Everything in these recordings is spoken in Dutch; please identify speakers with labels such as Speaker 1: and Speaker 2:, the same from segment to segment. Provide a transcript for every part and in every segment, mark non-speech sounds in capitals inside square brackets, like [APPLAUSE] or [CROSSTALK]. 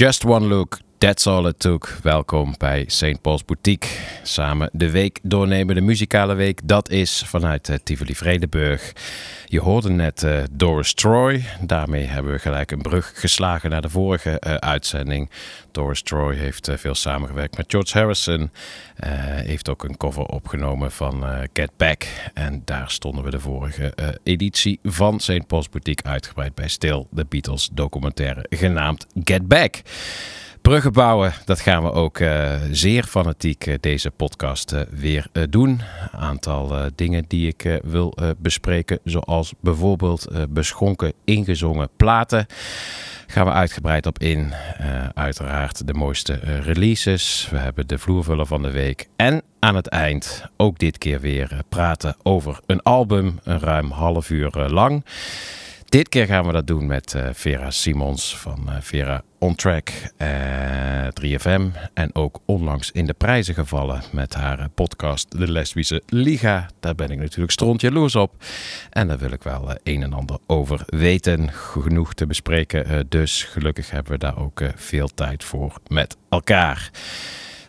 Speaker 1: Just One Look, That's All It Took.
Speaker 2: Welkom bij St. Paul's Boutique. Samen de week doornemen, de muzikale week. Dat is vanuit eh, Tivoli Vredenburg. Je hoorde net eh, Doris Troy. Daarmee hebben we gelijk een brug geslagen naar de vorige eh, uitzending. Doris Troy heeft eh, veel samengewerkt met George Harrison. Heeft ook een cover opgenomen van Get Back. En daar stonden we de vorige editie van St. Paul's Boutique uitgebreid bij stil. De Beatles documentaire genaamd Get Back. Bruggen bouwen, dat gaan we ook eh, zeer fanatiek eh, deze podcast eh, weer doen. Aantal dingen die ik wil bespreken, zoals bijvoorbeeld beschonken ingezongen platen. Gaan we uitgebreid op in. Uiteraard de mooiste releases. We hebben de vloervuller van de week. En aan het eind ook dit keer weer praten over een album. Een ruim half uur lang. Dit keer gaan we dat doen met eh, Vera Simons van eh, Vera On Track, eh, 3FM. En ook onlangs in de prijzen gevallen met haar eh, podcast De Lesbische Liga. Daar ben ik natuurlijk stront jaloers op. En daar wil ik wel eh, een en ander over weten. Genoeg te bespreken eh, dus. Gelukkig hebben we daar ook eh, veel tijd voor met elkaar.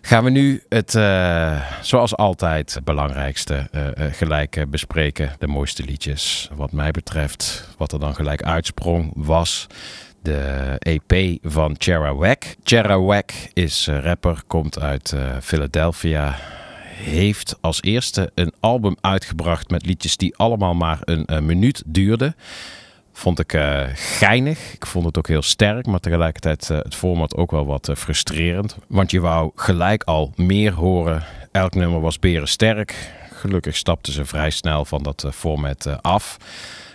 Speaker 2: Gaan we nu het, eh, zoals altijd, belangrijkste eh, gelijk bespreken. De mooiste liedjes. Wat mij betreft, wat er dan gelijk uitsprong, was de EP van Chera Wack. Chera Wack is rapper, komt uit Philadelphia. Heeft als eerste een album uitgebracht met liedjes die allemaal maar een, minuut duurden. Vond ik eh, geinig. Ik vond het ook heel sterk, maar tegelijkertijd eh, het format ook wel wat eh, frustrerend. Want je wou gelijk al meer horen. Elk nummer was berensterk. Gelukkig stapte ze vrij snel van dat format af.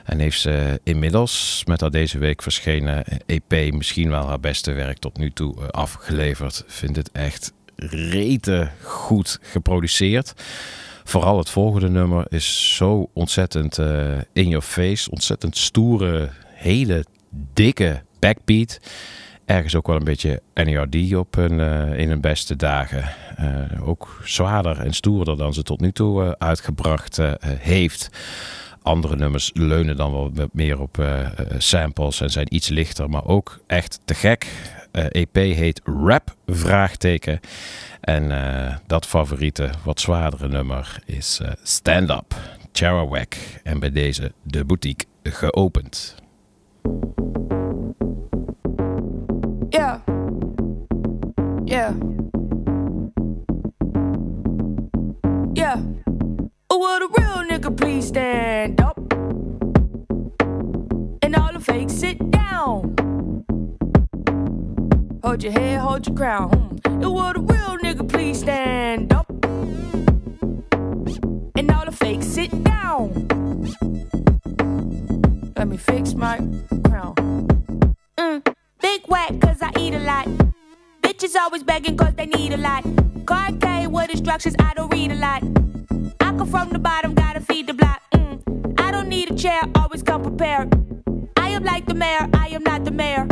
Speaker 2: En heeft ze inmiddels met haar deze week verschenen EP misschien wel haar beste werk tot nu toe afgeleverd. Vind het echt rete goed geproduceerd. Vooral het volgende nummer is zo ontzettend eh, in your face. Ontzettend stoere, hele dikke backbeat. ergens ook wel een beetje NERD op eh, in hun beste dagen. Eh, ook zwaarder en stoerder dan ze tot nu toe uitgebracht heeft. Andere nummers leunen dan wel meer op samples en zijn iets lichter, maar ook echt te gek. Eh, EP heet Rap, vraagteken. En eh, dat favoriete, wat zwaardere nummer is eh, Stand Up, Charawak. En bij deze de boutique geopend.
Speaker 3: Yeah. Yeah. Yeah. Will a real nigga please stand up? And all the fakes sit down. Hold your head, hold your crown. Hmm. And will a real nigga please stand up? And all the fakes sit down. Let me fix my crown. Mm. Big whack, cause I eat a lot. Bitches always begging cause they need a lot. Card K with instructions, I don't read a lot. I come from the bottom, gotta feed the block. Mm. I don't need a chair, always come prepared. I am like the mayor, I am not the mayor.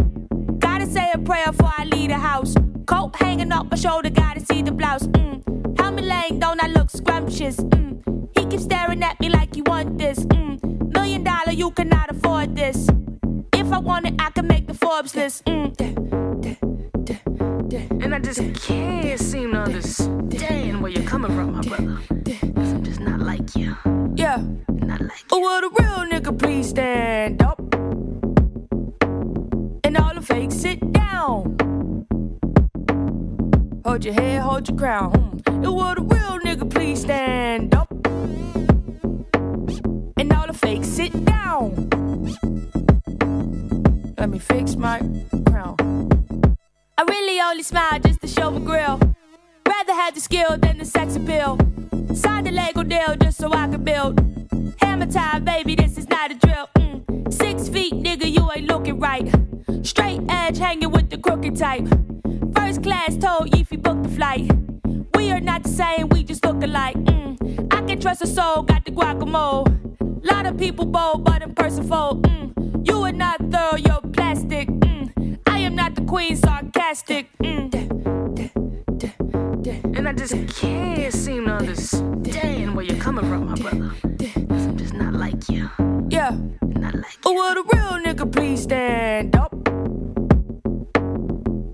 Speaker 3: Gotta say a prayer before I leave the house. Coat hanging up my shoulder, gotta see the blouse. Mm. Helmet lane, don't I look scrumptious? Mm. He keeps staring at me like he want this. Mm. Million dollar, you cannot afford this. If I want it, I can make the Forbes list. Mm.
Speaker 4: And I just can't seem to understand where you're coming from, my brother. 'Cause I'm just not like you.
Speaker 3: Yeah.
Speaker 4: Not like you.
Speaker 3: Oh,
Speaker 4: you.
Speaker 3: will a real nigga please stand up? And all the fakes sit down. Hold your head, hold your crown. And will a real nigga please stand up? And all the fakes sit down. Let me fix my crown. I really only smile just to show my grill. Rather have the skill than the sex appeal. Signed a Lego deal just so I could build. Hammer time, baby, this is not a drill. Mm. Six feet, nigga, you ain't looking right. Straight edge hanging with the crooked type. First class told you if you book the flight. We are not the same, we just look alike. Mm. I can trust a soul, got the guacamole. Lot of people bold, but in person fold. Mm. You are not thorough, you're plastic. Mm. I am not the queen, sarcastic. Mm.
Speaker 4: And I just can't seem to understand where you're coming from, my brother. 'Cause I'm just not like you.
Speaker 3: Yeah.
Speaker 4: Not like
Speaker 3: Oh, will a real nigga please stand up?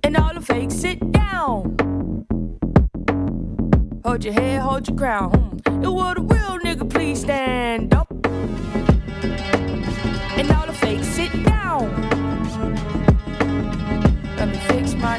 Speaker 3: And all the fakes sit down. Hold your head, hold your crown. Hmm. And will a real nigga please stand up? And all the fakes sit down. Let me fix my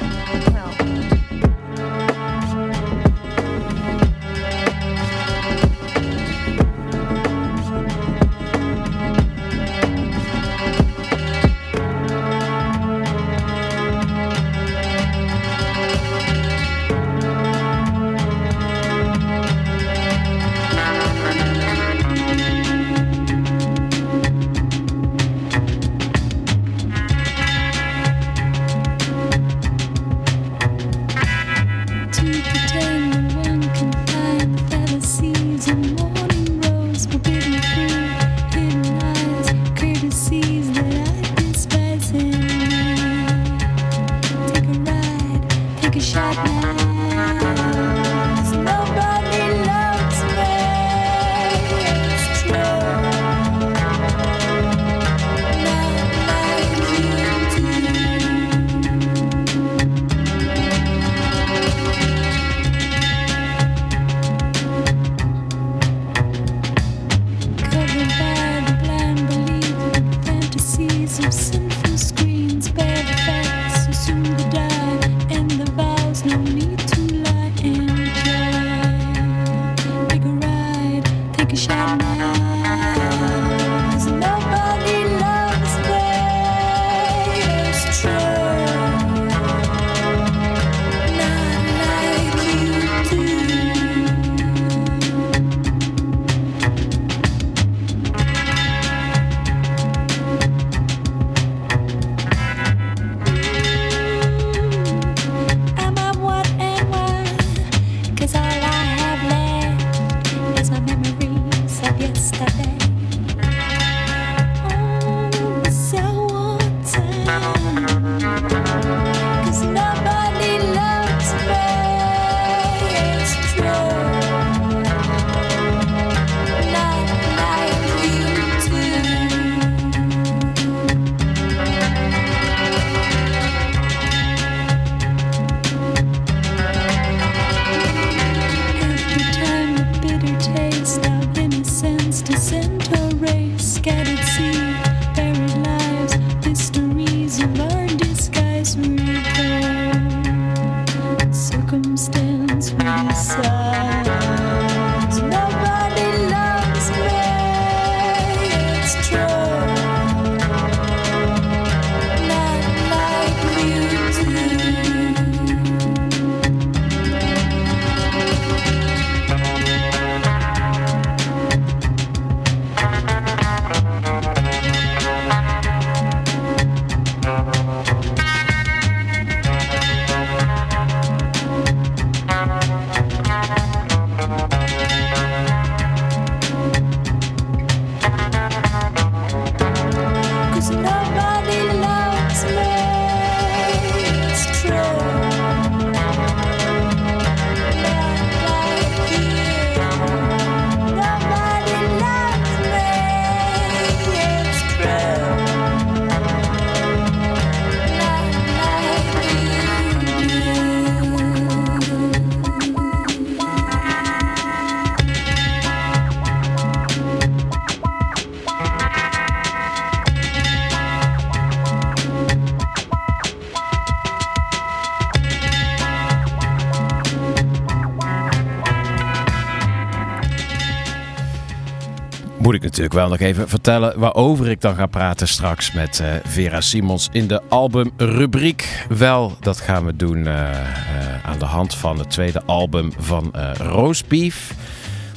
Speaker 2: natuurlijk wel nog even vertellen waarover ik dan ga praten straks met eh, Vera Simons in de albumrubriek. Wel, dat gaan we doen eh, eh, aan de hand van het tweede album van eh Roast Beef.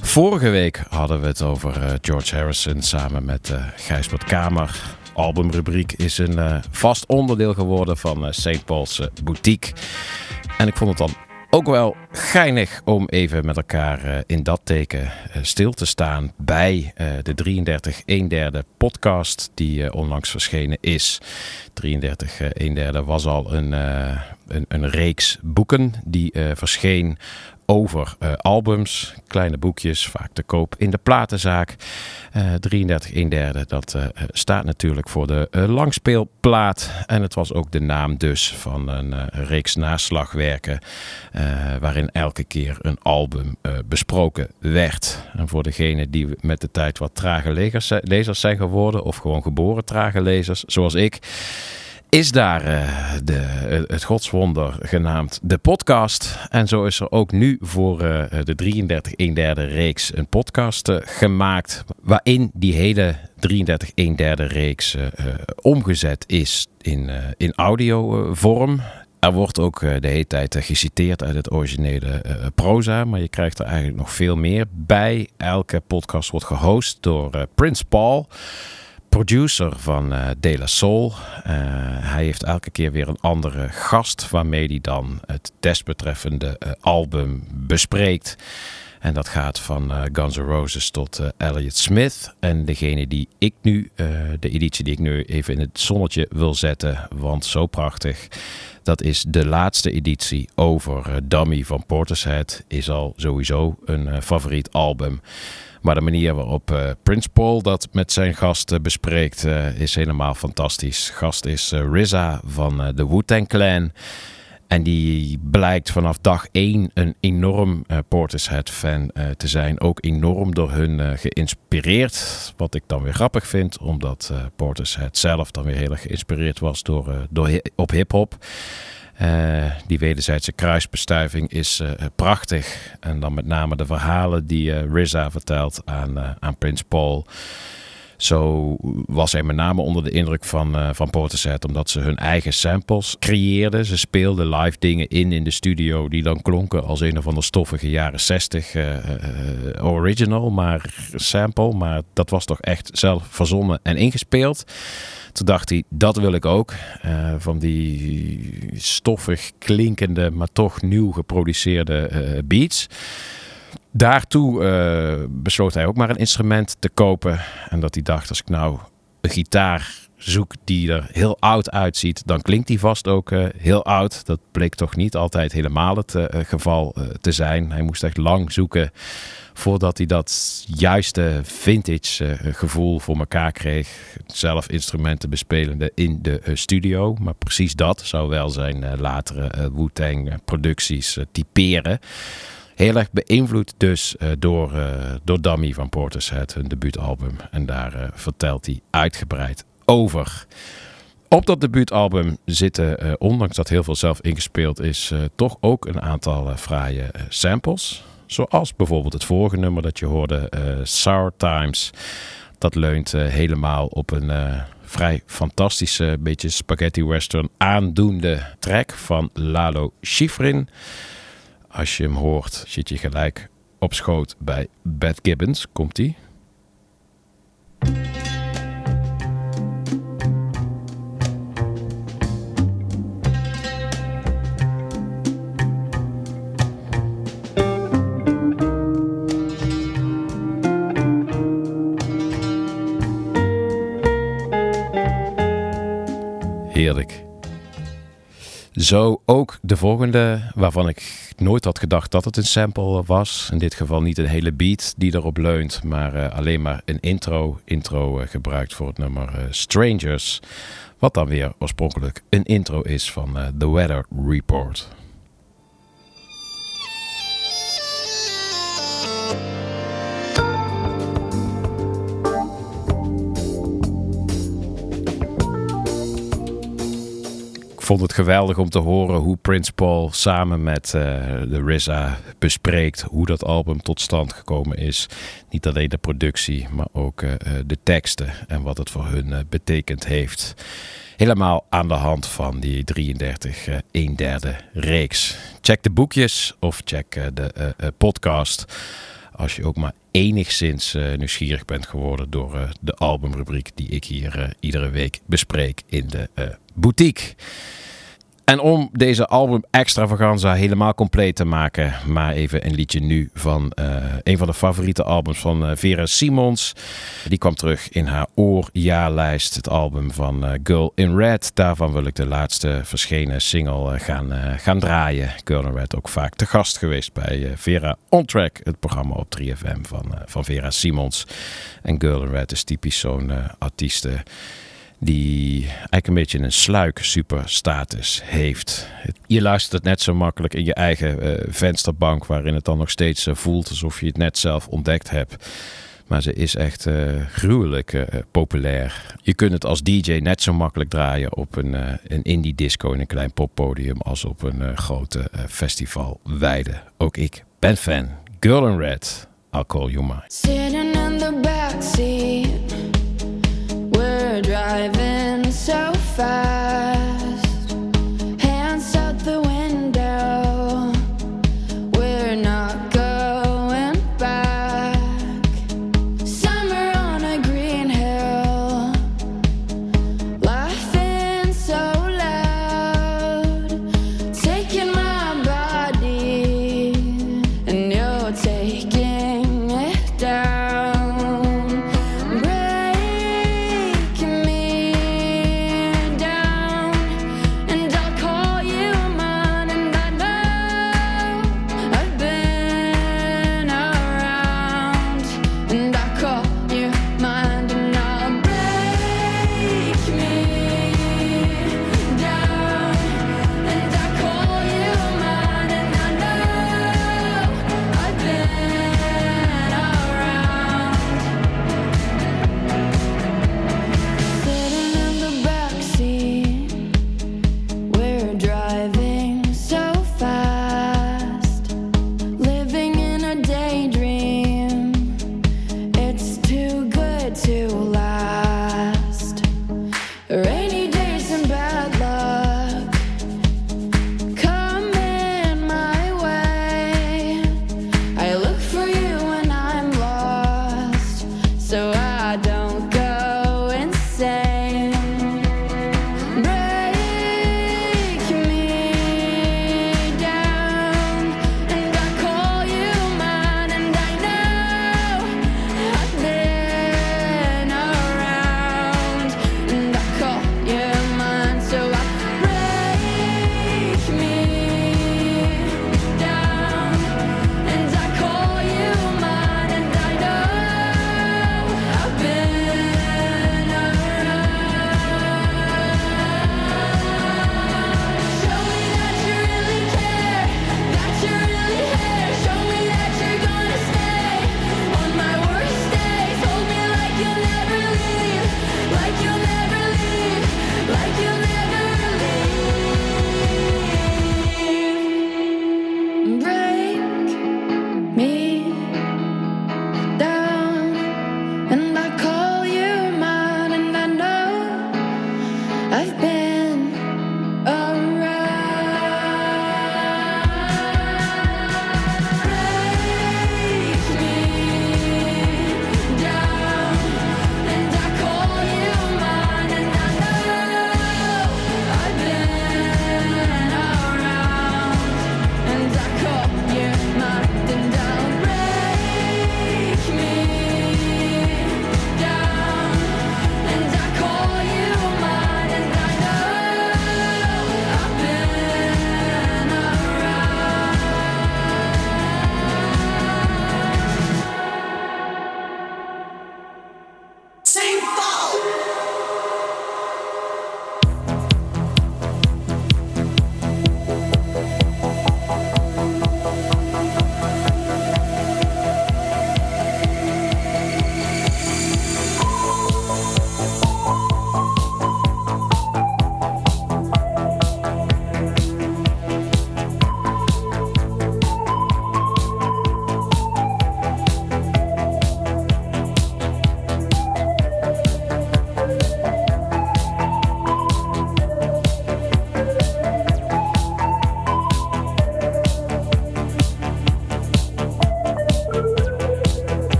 Speaker 2: Vorige week hadden we het over George Harrison samen met eh Gijsbert Kamer. Albumrubriek is een vast onderdeel geworden van St. Paul's Boutique. En ik vond het dan ook wel geinig om even met elkaar eh, in dat teken eh, stil te staan bij eh, de 33 1 derde podcast die onlangs verschenen is. 33 eh, 1 derde was al een, een, een reeks boeken die verscheen over eh, albums, kleine boekjes, vaak te koop in de platenzaak. Eh 33 1 derde, dat eh, staat natuurlijk voor de eh, langspeelplaat. En het was ook de naam dus van een reeks naslagwerken waarin elke keer een album besproken werd. En voor degenen die met de tijd wat trage lezers zijn geworden of gewoon geboren trage lezers, zoals ik is daar eh, de, het godswonder genaamd de podcast. En zo is er ook nu voor eh, de 33 1 derde reeks een podcast eh, gemaakt. Waarin die hele 33 1 derde reeks eh, eh, omgezet is in, eh, in audiovorm. Er wordt ook eh, de hele tijd eh, geciteerd uit het originele eh, proza, maar je krijgt er eigenlijk nog veel meer bij. Elke podcast wordt gehost door eh, Prince Paul producer van eh De La Soul. Eh, hij heeft elke keer weer een andere gast waarmee hij dan het desbetreffende eh, album bespreekt. En dat gaat van Guns N' Roses tot Elliott Smith. En degene die ik nu, de editie die ik nu even in het zonnetje wil zetten, want zo prachtig. Dat is de laatste editie over Dummy van Portishead. Is al sowieso een favoriet album. Maar de manier waarop eh, Prince Paul dat met zijn gasten bespreekt eh, is helemaal fantastisch. Gast is eh, RZA van eh, de Wu-Tang Clan. En die blijkt vanaf dag één een enorm eh, Portishead-fan eh, te zijn. Ook enorm door hun eh, geïnspireerd. Wat ik dan weer grappig vind, omdat eh Portishead zelf dan weer heel erg geïnspireerd was door, eh, door op hip-hop. Eh, die wederzijdse kruisbestuiving is eh, prachtig. En dan met name de verhalen die eh RZA vertelt aan, aan Prince Paul. Zo was hij met name onder de indruk van, eh van Portishead, omdat ze hun eigen samples creëerden. Ze speelden live dingen in in de studio die dan klonken als een of andere stoffige jaren 60 eh, eh, original, maar sample. Maar dat was toch echt zelf verzonnen en ingespeeld. Toen dacht hij, dat wil ik ook. Van die stoffig klinkende, maar toch nieuw geproduceerde beats. Daartoe eh, besloot hij ook maar een instrument te kopen. En dat hij dacht, als ik nou een gitaar zoek die er heel oud uitziet, dan klinkt die vast ook eh, heel oud. Dat bleek toch niet altijd helemaal het eh, geval te zijn. Hij moest echt lang zoeken voordat hij dat juiste vintage gevoel voor elkaar kreeg. Zelf instrumenten bespelende in de studio. Maar precies dat zou wel zijn latere Wu-Tang producties typeren. Heel erg beïnvloed dus eh, door, eh, door Dummy van Portishead, hun debuutalbum. En daar eh, vertelt hij uitgebreid over. Op dat debuutalbum zitten, ondanks dat heel veel zelf ingespeeld is, toch ook een aantal fraaie samples. Zoals bijvoorbeeld het vorige nummer dat je hoorde, Sour Times. Dat leunt helemaal op een vrij fantastische, beetje spaghetti western aandoende track van Lalo Schifrin. Als je hem hoort, zit je gelijk op schoot bij Bad Gibbons. Komt-ie? Heerlijk. Zo ook de volgende, waarvan ik nooit had gedacht dat het een sample was. In dit geval niet een hele beat die erop leunt, maar eh, alleen maar een intro. Intro eh, gebruikt voor het nummer eh, Strangers. Wat dan weer oorspronkelijk een intro is van The Weather Report. Vond het geweldig om te horen hoe Prince Paul samen met eh, de RZA bespreekt hoe dat album tot stand gekomen is. Niet alleen de productie, maar ook eh, eh, de teksten en wat het voor hun betekend heeft. Helemaal aan de hand van die 33 eh 1 derde reeks. Check de boekjes of check de podcast. Als je ook maar enigszins eh, nieuwsgierig bent geworden door de albumrubriek die ik hier iedere week bespreek in de boutique. En om deze album extravaganza helemaal compleet te maken, maar even een liedje nu van eh, een van de favoriete albums van eh, Vera Simons. Die kwam terug in haar oorjaarlijst, het album van eh, Girl in Red. Daarvan wil ik de laatste verschenen single gaan, gaan draaien. Girl in Red ook vaak te gast geweest bij Vera On Track, het programma op 3FM van, van Vera Simons. En Girl in Red is typisch zo'n eh, artieste die eigenlijk een beetje een sluik superstatus heeft. Je luistert het net zo makkelijk in je eigen eh, vensterbank, waarin het dan nog steeds eh, voelt alsof je het net zelf ontdekt hebt. Maar ze is echt eh, gruwelijk populair. Je kunt het als DJ net zo makkelijk draaien op een, een indie disco in een klein poppodium als op een grote festival wijde. Ook ik ben fan. Girl in Red, I'll call you mine.
Speaker 5: Driving so fast.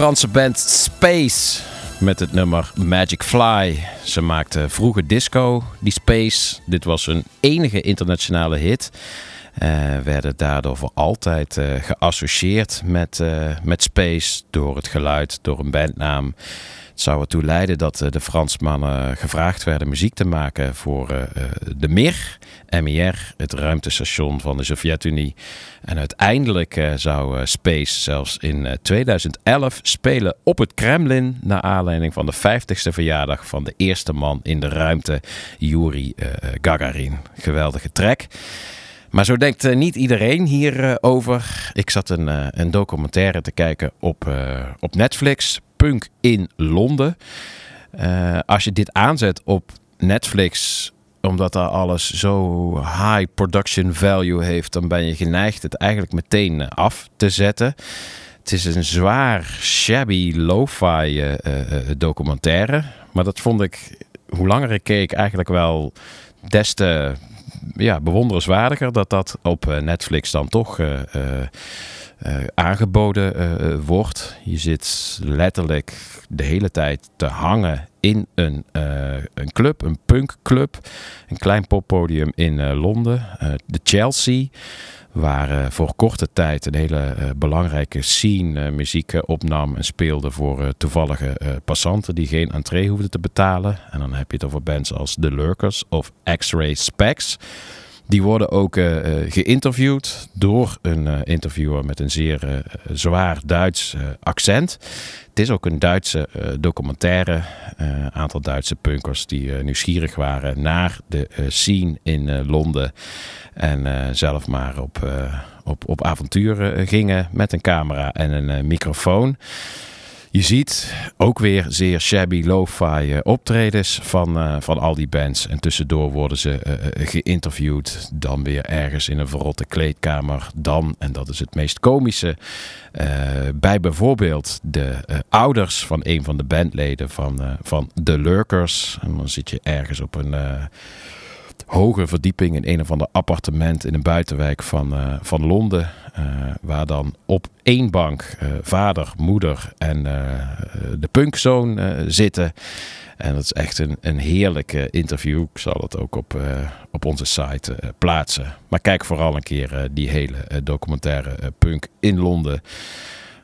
Speaker 2: Franse band Space met het nummer Magic Fly. Ze maakte vroege disco, die Space. Dit was hun enige internationale hit. Eh, werden daardoor voor altijd eh, geassocieerd met, eh, met Space door het geluid, door een bandnaam. Zou ertoe leiden dat eh, de Fransmannen gevraagd werden muziek te maken voor eh, eh, de MIR, MIR, het ruimtestation van de Sovjet-Unie. En uiteindelijk zou Space zelfs in eh, 2011 spelen op het Kremlin. Naar aanleiding van de 50ste verjaardag van de eerste man in de ruimte, Yuri Gagarin. Geweldige track. Maar zo denkt niet iedereen hierover. Ik zat een, een documentaire te kijken op, op Netflix, Punk in Londen. Eh, als je dit aanzet op Netflix, omdat daar alles zo high production value heeft, dan ben je geneigd het eigenlijk meteen eh, af te zetten. Het is een zwaar, shabby, lo-fi eh, documentaire. Maar dat vond ik, hoe langer ik keek, eigenlijk wel des te ja, bewonderenswaardiger dat dat op Netflix dan toch aangeboden eh, wordt. Je zit letterlijk de hele tijd te hangen in een, eh, een club, een punkclub. Een klein poppodium in eh, Londen, eh, de Chelsea. Waar eh, voor korte tijd een hele eh, belangrijke scene eh, muziek eh, opnam en speelde voor eh, toevallige eh, passanten die geen entree hoefden te betalen. En dan heb je het over bands als The Lurkers of X-Ray Specs. Die worden ook eh, eh, geïnterviewd door een eh, interviewer met een zeer zwaar Duits accent. Het is ook een Duitse documentaire. Een aantal Duitse punkers die nieuwsgierig waren naar de scene in Londen. En zelf maar op, op, op avonturen gingen met een camera en een microfoon. Je ziet ook weer zeer shabby lo-fi eh, optredens van, eh, van al die bands. En tussendoor worden ze eh, geïnterviewd. Dan weer ergens in een verrotte kleedkamer. Dan, en dat is het meest komische, bij bijvoorbeeld de ouders van een van de bandleden van, van The Lurkers. En dan zit je ergens op een... hoge verdieping in een of ander appartement in een buitenwijk van, eh, van Londen. eh, waar dan op één bank eh, vader, moeder en de punkzoon zitten. En dat is echt een, een heerlijk eh, interview. Ik zal het ook op, op onze site plaatsen. Maar kijk vooral een keer die hele documentaire Punk in Londen.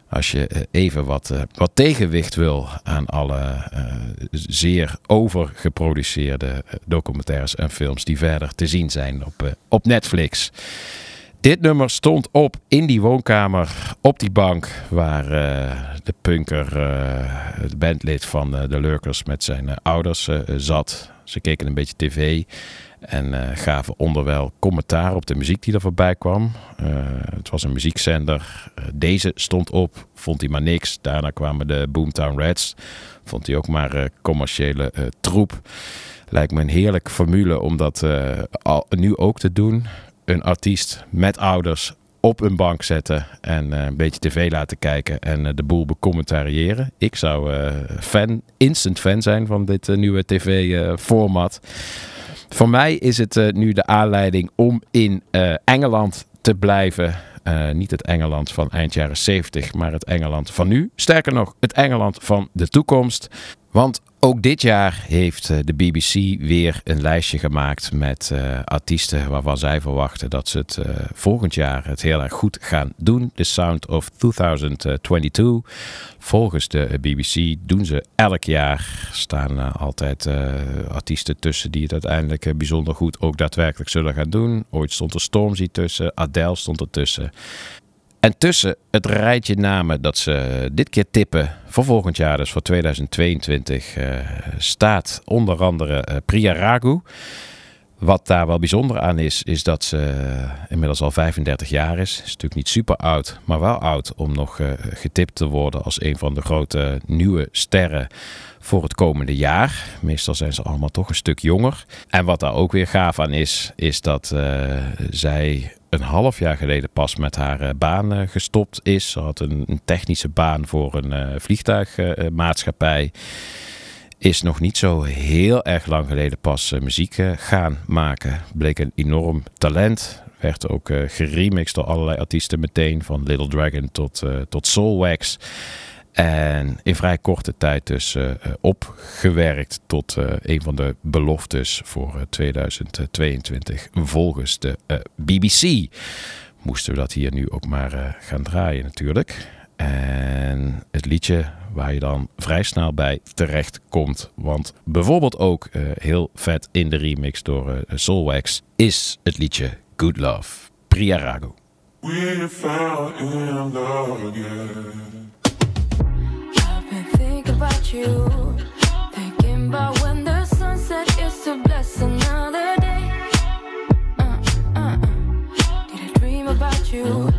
Speaker 2: Als je eh, even wat, eh, wat tegenwicht wil aan alle eh, zeer overgeproduceerde documentaires en films die verder te zien zijn op, op Netflix. Dit nummer stond op in die woonkamer, op die bank waar de punker, het bandlid van de Lurkers met zijn ouders zat. Ze keken een beetje tv en eh, gaven onderwijl commentaar op de muziek die er voorbij kwam. Eh, het was een muziekzender. Eh, deze stond op, vond hij maar niks. Daarna kwamen de Boomtown Rats. Vond hij ook maar commerciële troep. Lijkt me een heerlijke formule om dat al, nu ook te doen. Een artiest met ouders op een bank zetten en een beetje tv laten kijken en de boel becommentariëren. Ik zou fan, instant fan zijn van dit nieuwe tv-format. Voor mij is het eh, nu de aanleiding om in eh, Engeland te blijven. Eh, niet het Engeland van eind jaren 70, maar het Engeland van nu. Sterker nog, het Engeland van de toekomst. Want ook dit jaar heeft eh, de BBC weer een lijstje gemaakt met eh, artiesten waarvan zij verwachten dat ze het eh, volgend jaar het heel erg goed gaan doen. The Sound of 2022. Volgens de BBC doen ze elk jaar, staan altijd artiesten tussen die het uiteindelijk bijzonder goed ook daadwerkelijk zullen gaan doen. Ooit stond er Stormzy tussen, Adele stond er tussen. En tussen het rijtje namen dat ze dit keer tippen voor volgend jaar, dus voor 2022, eh, staat onder andere eh, Priya Ragu. Wat daar wel bijzonder aan is, is dat ze eh, inmiddels al 35 jaar is. Is natuurlijk niet super oud, maar wel oud om nog getipt te worden als een van de grote nieuwe sterren voor het komende jaar. Meestal zijn ze allemaal toch een stuk jonger. En wat daar ook weer gaaf aan is, is dat zij een half jaar geleden pas met haar eh, baan eh, gestopt is. Ze had een, technische baan voor een eh, vliegtuigmaatschappij. is nog niet zo heel erg lang geleden pas muziek gaan maken. Bleek een enorm talent. Werd ook eh, geremixed door allerlei artiesten meteen. Van Little Dragon tot, tot Soulwax. En in vrij korte tijd dus eh, eh, opgewerkt tot eh, een van de beloftes voor 2022 volgens de BBC. Moesten we dat hier nu ook maar gaan draaien natuurlijk. En het liedje waar je dan vrij snel bij terecht komt. Want bijvoorbeeld ook heel vet in de remix door Soulwax is het liedje Good Love. Priarago.
Speaker 6: We fell in love again.
Speaker 5: about you. Thinking about when the sunset is to bless another day. Uh, uh, uh, did I dream about you?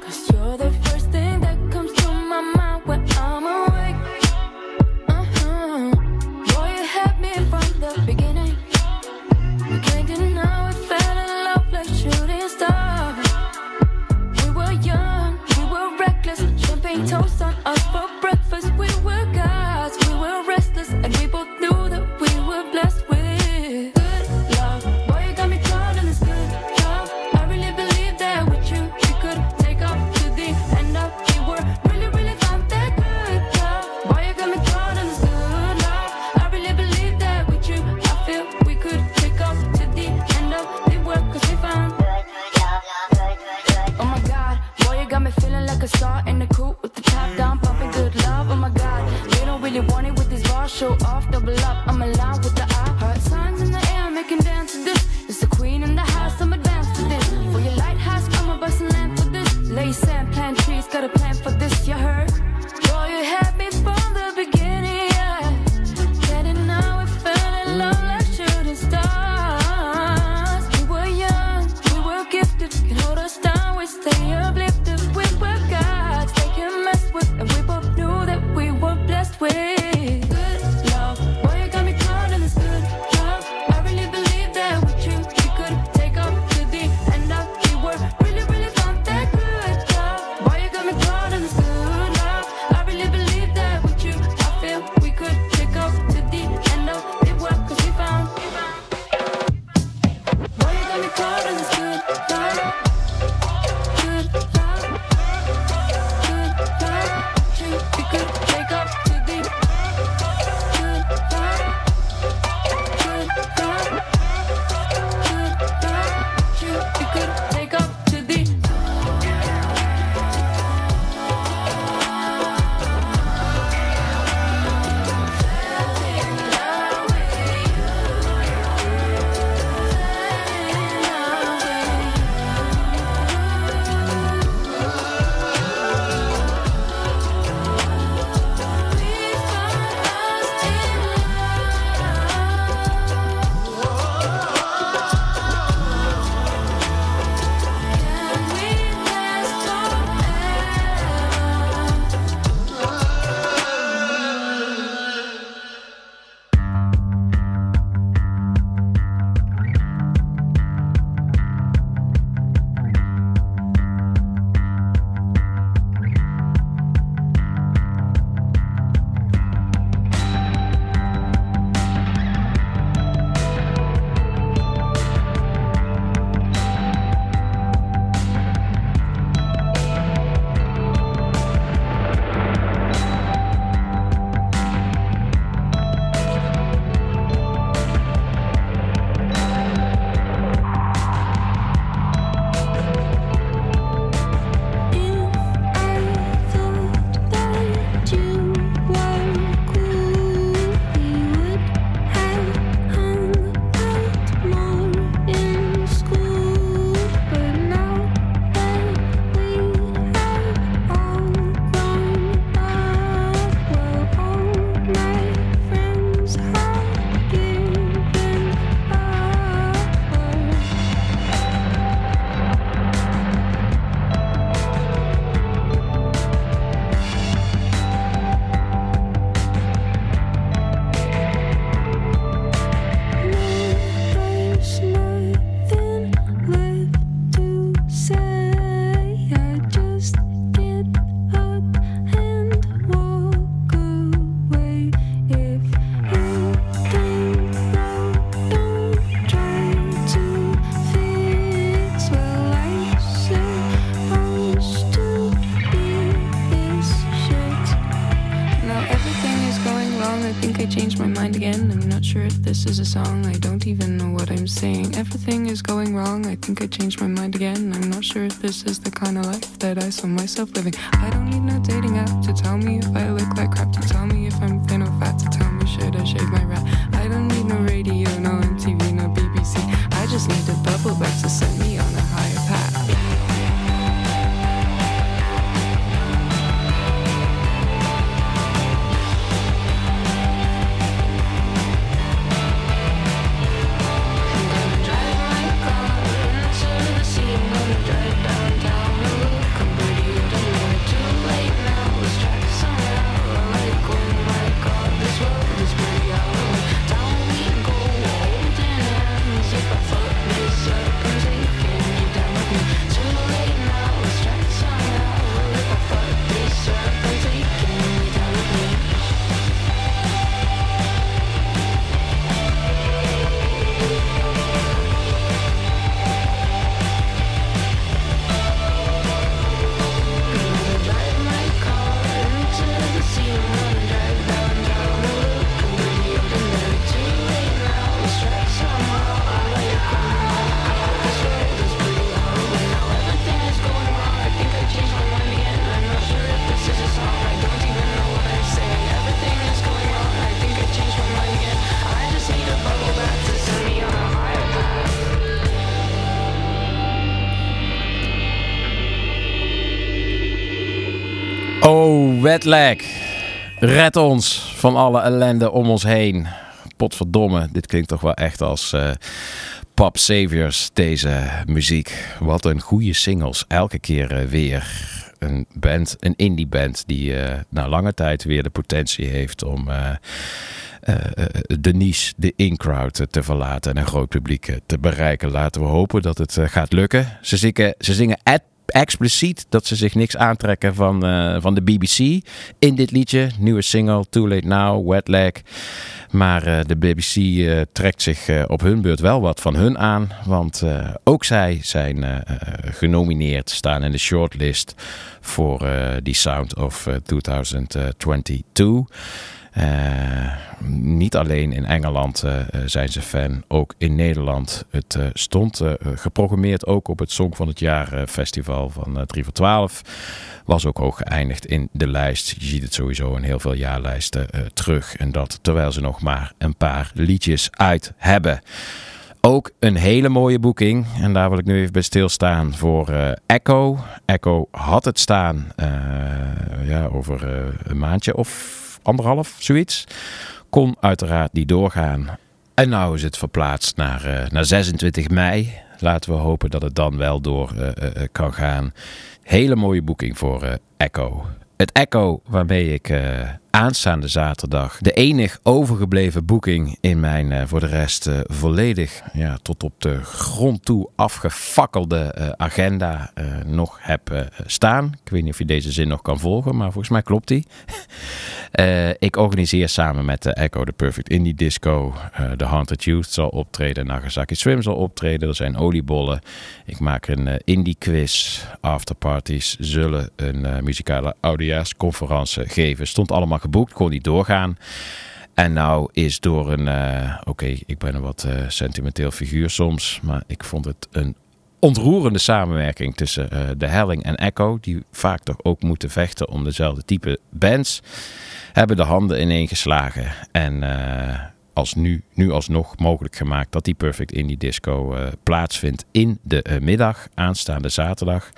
Speaker 5: Cause you're the first thing that comes to my mind when I'm awake. Uh-huh. Boy, you had me from the beginning. We can't deny we fell in love like shooting stars. We were young, we were reckless. Champagne toast on us for breakfast.
Speaker 4: This is a song. I don't even know what I'm saying. Everything is going wrong. I think I changed my mind again. I'm not sure if this is the kind of life that I saw myself living. I don't need no dating app to tell me if
Speaker 2: Red ons van alle ellende om ons heen. Potverdomme, dit klinkt toch wel echt als eh Pop Saviors, deze muziek. Wat een goede singles, elke keer eh, weer. Een band, een indie band die eh, na lange tijd weer de potentie heeft om de niche, de in-crowd te verlaten en een groot publiek te bereiken. Laten we hopen dat het gaat lukken. Ze zingen, ze zingen ad- expliciet dat ze zich niks aantrekken van, eh, van de BBC in dit liedje. Nieuwe single, Too Late Now, Wet Leg. Maar eh, de BBC eh, trekt zich op hun beurt wel wat van hun aan. Want ook zij zijn genomineerd, staan in de shortlist voor die Sound of eh, 2022. Eh, niet alleen in Engeland eh, eh, zijn ze fan, ook in Nederland. Het stond geprogrammeerd ook op het Song van het Jaar festival van eh 3 voor 12. Was ook hoog geëindigd in de lijst. Je ziet het sowieso in heel veel jaarlijsten terug. En dat terwijl ze nog maar een paar liedjes uit hebben. Ook een hele mooie boeking. En daar wil ik nu even bij stilstaan voor Echo. Echo had het staan ja, over een maandje of anderhalf, zoiets. Kon uiteraard niet doorgaan. En nou is het verplaatst naar, eh, naar 26 mei. Laten we hopen dat het dan wel door eh, eh, kan gaan. Hele mooie boeking voor Echo. Het Echo waarmee ik aanstaande zaterdag de enig overgebleven boeking in mijn eh, voor de rest eh, volledig ja, tot op de grond toe afgefakkelde eh, agenda nog heb staan. Ik weet niet of je deze zin nog kan volgen, maar volgens mij klopt die. [LAUGHS] Ik organiseer samen met de Echo de Perfect Indie Disco. De Haunted Youth zal optreden. Nagasaki Swim zal optreden. Er zijn oliebollen. Ik maak een indie quiz. Afterparties zullen een muzikale oudejaarsconferentie geven. Stond allemaal geboekt. Kon niet doorgaan. En nou is door een... eh, Oké, ik ben een wat eh, sentimenteel figuur soms. Maar ik vond het een ontroerende samenwerking tussen eh, de Helling en Echo. Die vaak toch ook moeten vechten om dezelfde type bands. Hebben de handen ineengeslagen. En als nu, nu alsnog mogelijk gemaakt dat die Perfect Indie Disco plaatsvindt in de middag aanstaande zaterdag.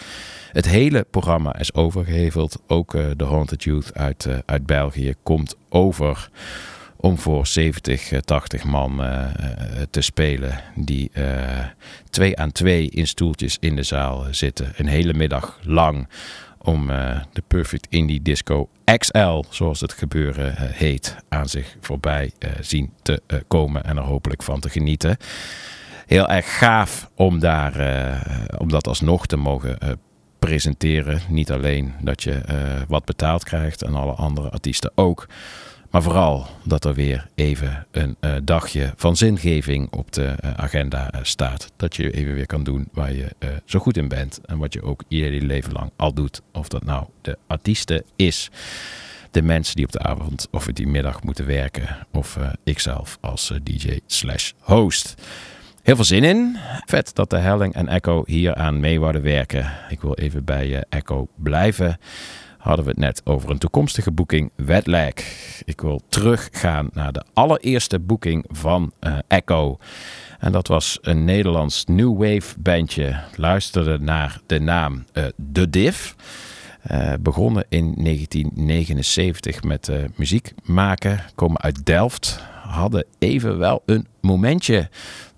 Speaker 2: Het hele programma is overgeheveld. Ook eh, de Haunted Youth uit, eh, uit België komt over om voor 70, eh, 80 man eh, eh, te spelen. Die twee aan twee in stoeltjes in de zaal zitten. Een hele middag lang om de Perfect Indie Disco XL, zoals het gebeuren heet, aan zich voorbij zien te komen en er hopelijk van te genieten. Heel erg gaaf om, daar, om dat alsnog te mogen eh, presenteren. Niet alleen dat je eh, wat betaald krijgt en alle andere artiesten ook. Maar vooral dat er weer even een eh, dagje van zingeving op de eh, agenda staat. Dat je even weer kan doen waar je zo goed in bent. En wat je ook ieder leven lang al doet. Of dat nou de artiesten is. de mensen die op de avond of die middag moeten werken. Of ikzelf als DJ slash host. Heel veel zin in. Vet dat de Helling en Echo hier aan mee werken. Ik wil even bij eh, Echo blijven. Hadden we het net over een toekomstige boeking Wetlag. Ik wil teruggaan naar de allereerste boeking van eh, Echo. En dat was een Nederlands new wave bandje. Luisterde naar de naam eh The Div. Begonnen in 1979 met muziek maken. Komen uit Delft. Hadden even wel een momentje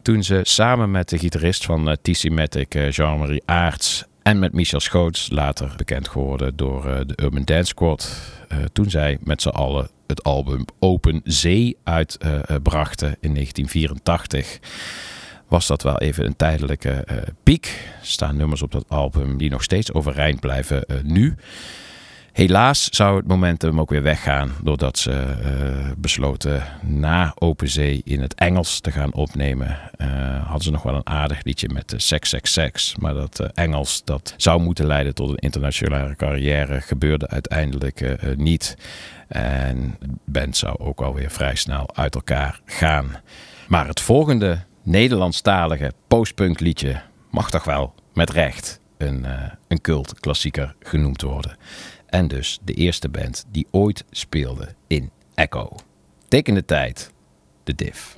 Speaker 2: toen ze samen met de gitarist van uh, TC Matic, eh, Jean-Marie Aerts en met Michel Schoots, later bekend geworden door eh, de Urban Dance Squad, eh, toen zij met z'n allen het album Open Zee uitbrachten in 1984 was dat wel even een tijdelijke eh, piek. Er staan nummers op dat album die nog steeds overeind blijven eh, nu. Helaas zou het momentum ook weer weggaan doordat ze eh, besloten na Open Zee in het Engels te gaan opnemen. Eh, hadden ze nog wel een aardig liedje met uh, Sex, Sex, Sex. Maar dat eh, Engels dat zou moeten leiden tot een internationale carrière gebeurde uiteindelijk eh, eh, niet. En de band zou ook alweer vrij snel uit elkaar gaan. Maar het volgende Nederlandstalige postpunk liedje mag toch wel met recht een, eh, een cult klassieker genoemd worden. En dus de eerste band die ooit speelde in Echo. Tekende tijd, de Div.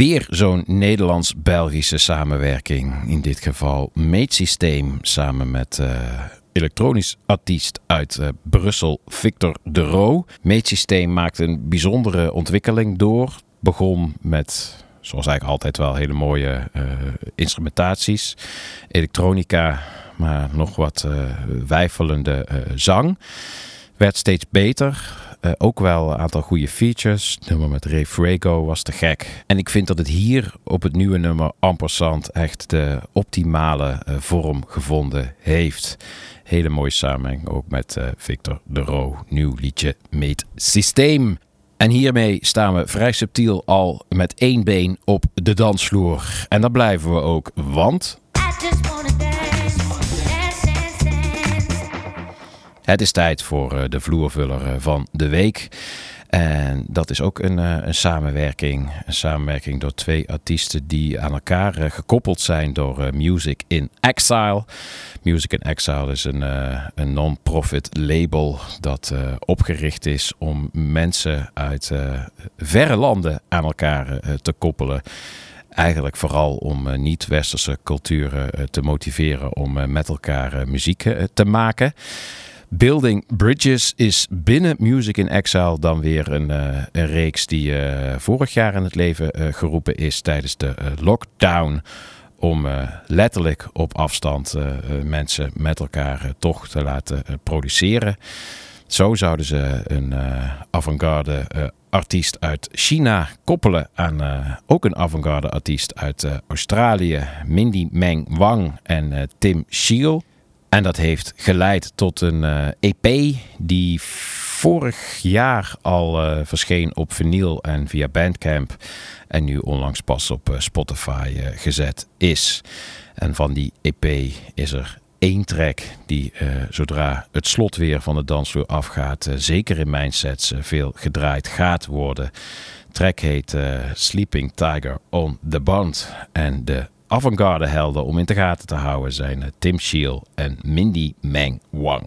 Speaker 7: Weer
Speaker 2: zo'n Nederlands-Belgische samenwerking. In dit geval Meetsysteem samen met eh, elektronisch artiest uit eh, Brussel, Victor de Roo. Meetsysteem maakt een bijzondere ontwikkeling door. Begon met, zoals eigenlijk altijd wel, hele mooie eh, instrumentaties. Elektronica, maar nog wat eh, wijfelende zang. Werd steeds beter. Eh, ook wel een aantal goede features. Het nummer met Ray was te gek. En ik vind dat het hier op het nieuwe nummer Ampersand echt de optimale eh, vorm gevonden heeft. Hele mooie samenhang ook met eh, Victor de Roo. Nieuw liedje Meet Systeem. En hiermee staan we vrij subtiel al met één been op de dansvloer. En daar blijven we ook, want Het is tijd voor eh, de vloervuller eh, van de week. En dat is ook een, eh, een samenwerking. Een samenwerking door twee artiesten die aan elkaar gekoppeld zijn door Music in Exile. Music in Exile is een, een non-profit label dat opgericht is om mensen uit verre landen aan elkaar te koppelen. Eigenlijk vooral om niet-westerse culturen te motiveren om met elkaar muziek te maken. Building Bridges is binnen Music in Exile dan weer een, eh, een reeks die eh, vorig jaar in het leven eh, geroepen is tijdens de lockdown om letterlijk op afstand mensen met elkaar toch te laten produceren. Zo zouden ze een avant-garde artiest uit China koppelen aan ook een avant-garde artiest uit Australië, Mindy Meng Wang en Tim Shiel. En dat heeft geleid tot een eh, EP die vorig jaar al eh, verscheen op vinyl en via Bandcamp. En nu onlangs pas op eh, Spotify gezet is. En van die EP is er één track die zodra het slot weer van de dansvloer afgaat, zeker in mijn sets veel gedraaid gaat worden. Track heet Sleeping Tiger on the Band. En de avant-garde helden om in de gaten te houden zijn eh, Tim Shiel en Mindy Meng Wang.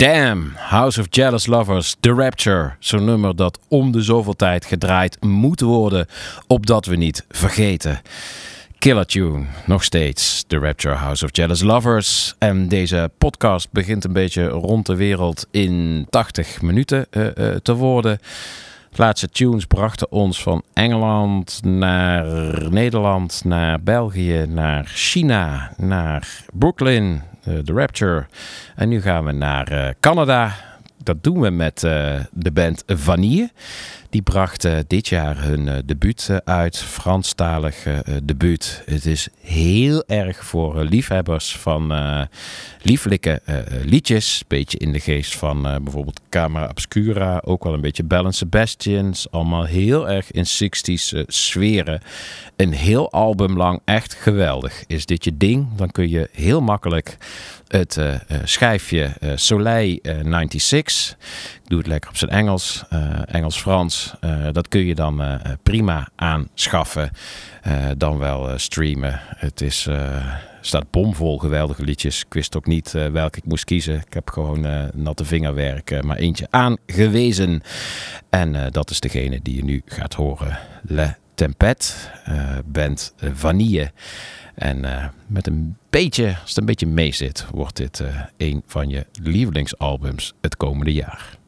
Speaker 2: Damn, House of Jealous Lovers, The Rapture. Zo'n nummer dat om de zoveel tijd gedraaid moet worden, opdat we niet vergeten. Killer tune, nog steeds. The Rapture House of Jealous Lovers. En deze podcast begint een beetje rond de wereld in 80 minuten eh, eh, te worden. De laatste tunes brachten ons van Engeland naar Nederland, naar België, naar China, naar Brooklyn, The Rapture. En nu gaan we naar eh, Canada. Dat doen we met eh, de band Vanille. Die bracht eh, dit jaar hun eh, debuut eh, uit, Franstalig debuut. Het is heel erg voor liefhebbers van lieflijke liedjes. Beetje in de geest van bijvoorbeeld Camera Obscura, ook wel een beetje and Sebastians. Allemaal heel erg in 60s eh, sferen. Een heel album lang, echt geweldig. Is dit je ding, dan kun je heel makkelijk het schijfje Soleil eh, 96. Doe het lekker op zijn Engels, eh, Engels-Frans. Eh, dat kun je dan eh, prima aanschaffen. Dan wel streamen. Het is, staat bomvol geweldige liedjes. Ik wist ook niet eh, welke ik moest kiezen. Ik heb gewoon natte vingerwerk maar eentje aangewezen. En dat is degene die je nu gaat horen. Le Tempête, eh, band Vanille. En met een beetje, als het een beetje mee zit, wordt dit een van je lievelingsalbums het komende jaar.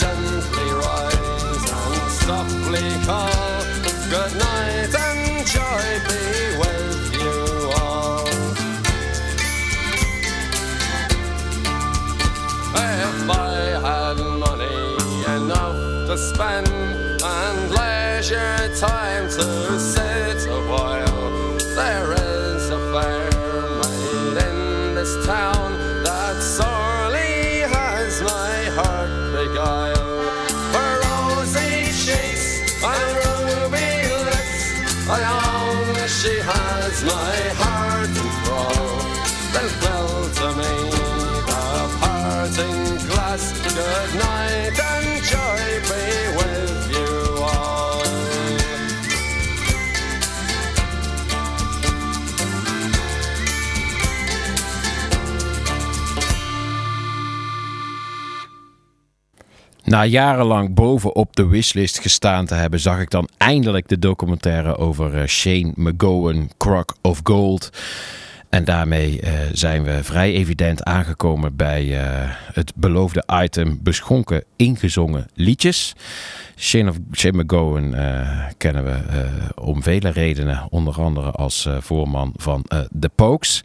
Speaker 8: Gently rise and softly call. Good night
Speaker 2: Na jarenlang bovenop de wishlist gestaan te hebben, zag ik dan eindelijk de documentaire over eh, Shane McGowan, Crock of Gold. En daarmee eh, zijn we vrij evident aangekomen bij eh, het beloofde item beschonken ingezongen liedjes. Shane, of, Shane McGowan eh, kennen we eh, om vele redenen, onder andere als eh, voorman van The Pokes.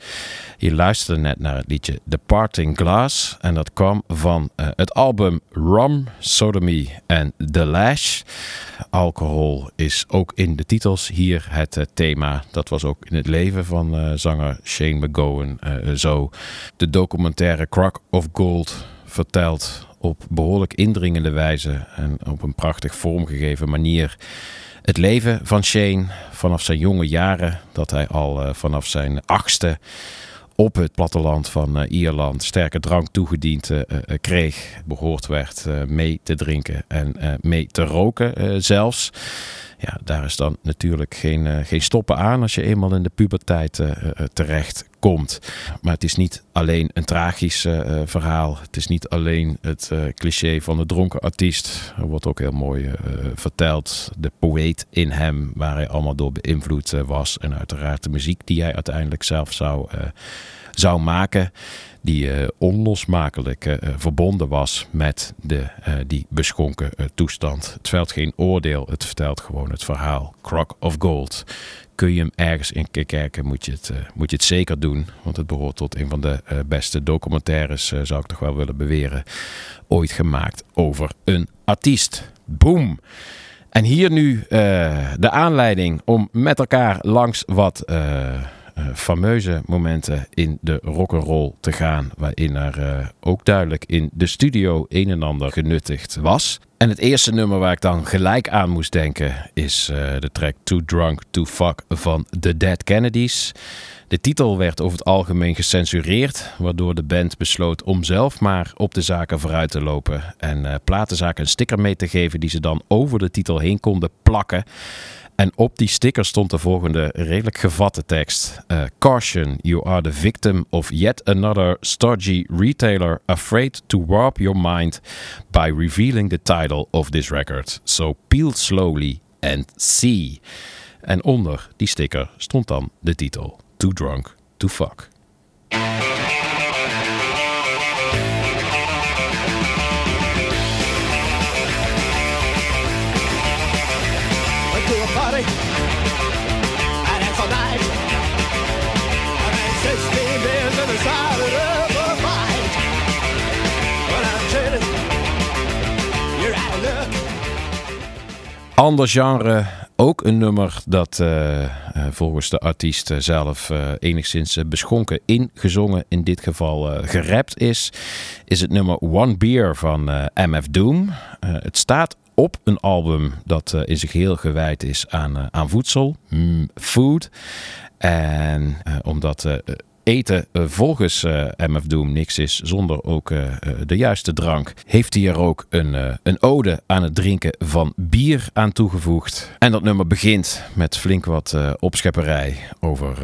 Speaker 2: Je luisterde net naar het liedje The Parting Glass en dat kwam van het album Rum, Sodomy en The Lash. Alcohol is ook in de titels hier het thema. Dat was ook in het leven van zanger Shane McGowan zo. De documentaire Crock of Gold vertelt op behoorlijk indringende wijze en op een prachtig vormgegeven manier het leven van Shane vanaf zijn jonge jaren, dat hij al eh, vanaf zijn achtste op het platteland van eh, Ierland sterke drank toegediend eh, kreeg, behoord werd mee te drinken en mee te roken zelfs. Ja, daar is dan natuurlijk geen, geen stoppen aan als je eenmaal in de puberteit terecht komt. Maar het is niet alleen een tragisch eh, eh, verhaal. Het is niet alleen het eh, cliché van de dronken artiest. Wordt ook heel mooi verteld. De poëet in hem, waar hij allemaal door beïnvloed was. En uiteraard de muziek die hij uiteindelijk zelf zou, zou maken. Die onlosmakelijk verbonden was met de, die beschonken toestand. Het vertelt geen oordeel, het vertelt gewoon het verhaal. Crock of Gold. Kun je hem ergens in kijken, moet je, het, eh, moet je het zeker doen. Want het behoort tot een van de eh, beste documentaires, eh, zou ik toch wel willen beweren. Ooit gemaakt over een artiest. Boom! En hier nu de aanleiding om met elkaar langs wat fameuze momenten in de rock'n'roll te gaan. Waarin er eh, ook duidelijk in de studio een en ander genuttigd was. En het eerste nummer waar ik dan gelijk aan moest denken is eh, de track Too Drunk to Fuck van The Dead Kennedys. De titel werd over het algemeen gecensureerd, waardoor de band besloot om zelf maar op de zaken vooruit te lopen en eh platenzaken een sticker mee te geven die ze dan over de titel heen konden plakken. En op die sticker stond de volgende redelijk gevatte tekst. Eh, Caution, you are the victim of yet another stodgy retailer afraid to warp your mind by revealing the title of this record. So peel slowly and see. En onder die sticker stond dan de titel Too Drunk to Fuck. Ander genre, ook een nummer dat eh, eh, volgens de artiest eh, zelf enigszins beschonken ingezongen, in dit geval eh, gerapt is, is het nummer One Beer van MF Doom. Het staat op een album dat in zich heel gewijd is aan, aan voedsel, mm, food. En omdat eten eh, volgens eh, MF Doom niks is zonder ook eh, de juiste drank, heeft hij er ook een, een ode aan het drinken van bier aan toegevoegd. En dat nummer begint met flink wat opschepperij over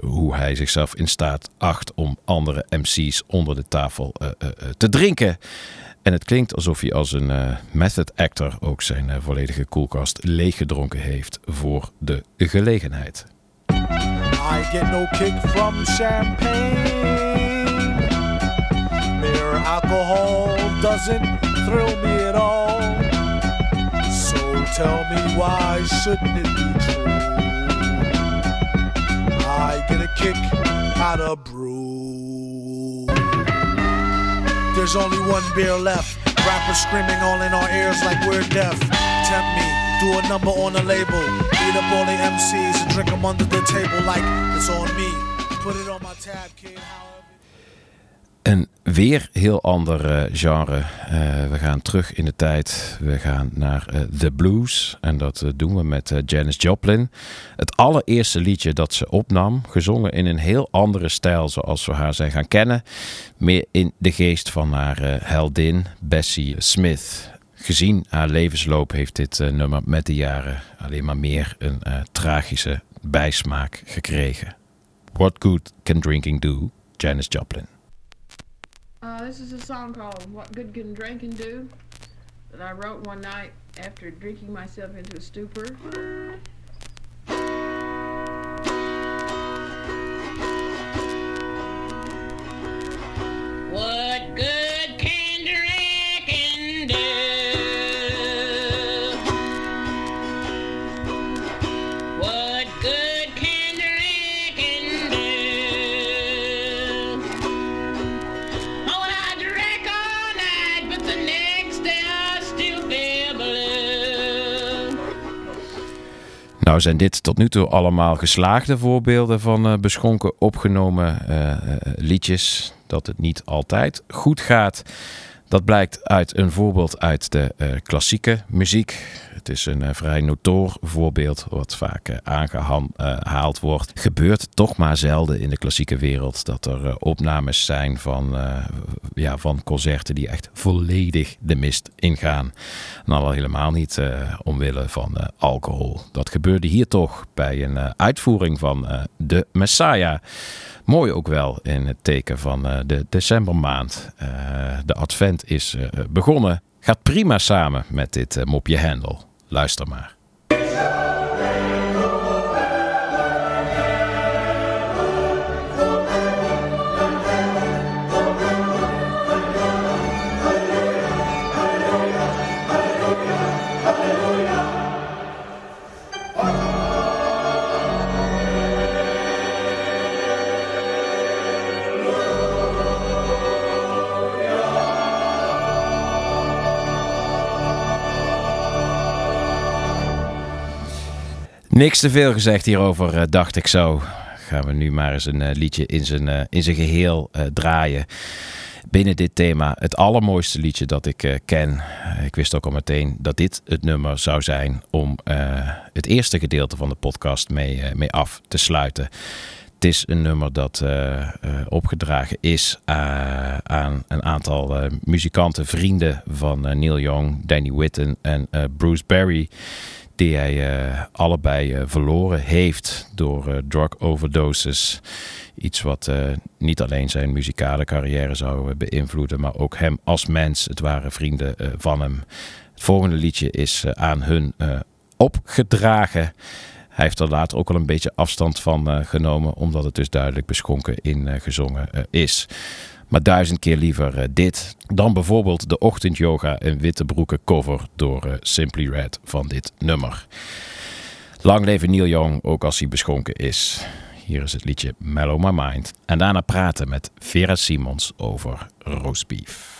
Speaker 2: hoe hij zichzelf in staat acht om andere MC's onder de tafel te drinken. En het klinkt alsof hij als een method actor ook zijn volledige koelkast leeggedronken heeft voor de gelegenheid.
Speaker 9: I get no kick from champagne. Mere alcohol doesn't thrill me at all. So tell me why shouldn't it be true? I get a kick out of brew. There's only one beer left. Rappers screaming all in our ears like we're deaf. Tempt me, do a number on a label. Beat up all MCs and them under the table like it's on me. Put it on my tab, kid.
Speaker 2: Een weer heel ander eh, genre. Eh, we gaan terug in de tijd. We gaan naar eh, The Blues. En dat doen we met Janis Joplin. Het allereerste liedje dat ze opnam. Gezongen in een heel andere stijl zoals we haar zijn gaan kennen. Meer in de geest van haar heldin Bessie Smith. Gezien haar levensloop heeft dit eh, nummer met de jaren alleen maar meer een eh, tragische bijsmaak gekregen. What good can drinking do? Janis Joplin.
Speaker 10: Uh, this is a song called What Good Can Drinking Do that I wrote one night after drinking myself into a stupor.
Speaker 1: What good
Speaker 2: Nou zijn dit tot nu toe allemaal geslaagde voorbeelden van eh, beschonken opgenomen eh, eh, liedjes. Dat het niet altijd goed gaat. Dat blijkt uit een voorbeeld uit de klassieke muziek. Het is een eh, vrij notoor voorbeeld wat vaak eh, aangehaald wordt. Gebeurt toch maar zelden in de klassieke wereld dat er eh, opnames zijn van, eh, ja, van concerten die echt volledig de mist ingaan. En al helemaal niet eh, omwille van eh, alcohol. Dat gebeurde hier toch bij een eh, uitvoering van eh, de Messiah. Mooi ook wel in het teken van eh, de decembermaand. Eh, de advent is eh, begonnen. Gaat prima samen met dit eh, mopje Hendel. Luister maar. Niks te veel gezegd hierover, eh, dacht ik zo. Gaan we nu maar eens een eh, liedje in zijn, eh, in zijn geheel eh, draaien. Binnen dit thema het allermooiste liedje dat ik ken. Ik wist ook al meteen dat dit het nummer zou zijn om het eerste gedeelte van de podcast mee, mee af te sluiten. Het is een nummer dat opgedragen is aan een aantal muzikanten, vrienden van Neil Young, Danny Whitten en Bruce Berry. Die hij eh, allebei eh, verloren heeft door eh, drug overdoses. Iets wat niet alleen zijn muzikale carrière zou beïnvloeden, maar ook hem als mens. Het waren vrienden van hem. Het volgende liedje is aan hun opgedragen. Hij heeft er later ook wel een beetje afstand van genomen, omdat het dus duidelijk beschonken in gezongen is. Maar duizend keer liever eh, dit dan bijvoorbeeld de ochtendyoga en witte broeken cover door eh, Simply Red van dit nummer. Lang leven Neil Young, ook als hij beschonken is. Hier is het liedje Mellow My Mind. En daarna praten met Vera Simons over roastbeef.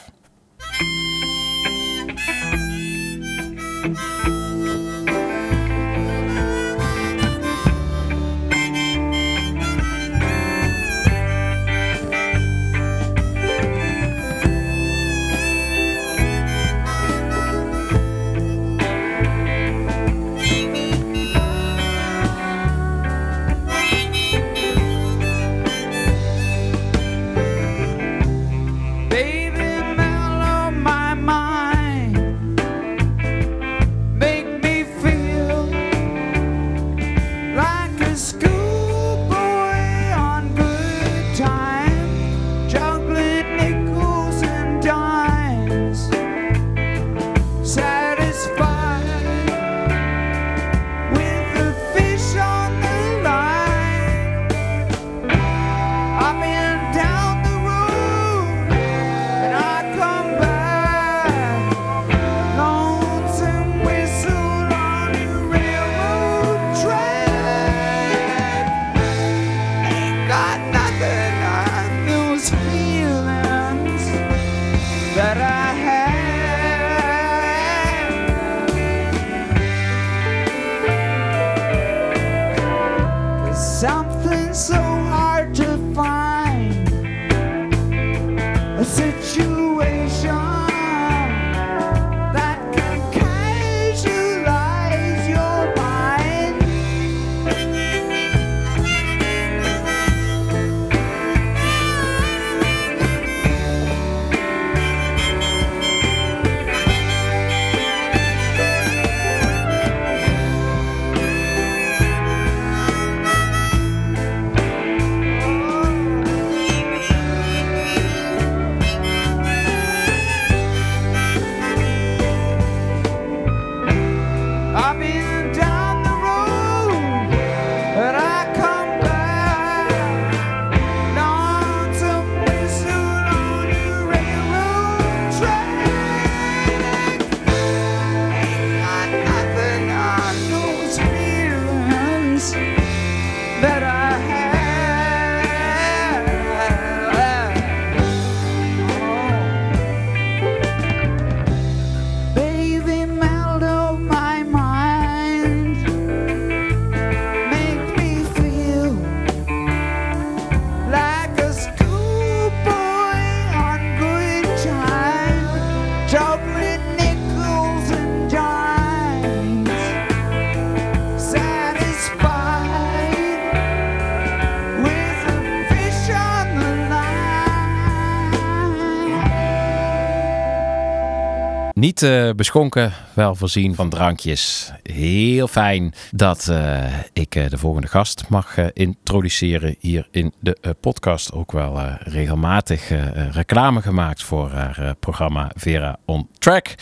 Speaker 2: Niet eh, beschonken, wel voorzien van drankjes. Heel fijn dat eh, ik eh, de volgende gast mag introduceren hier in de podcast. Ook wel regelmatig reclame gemaakt voor haar programma Vera on Track.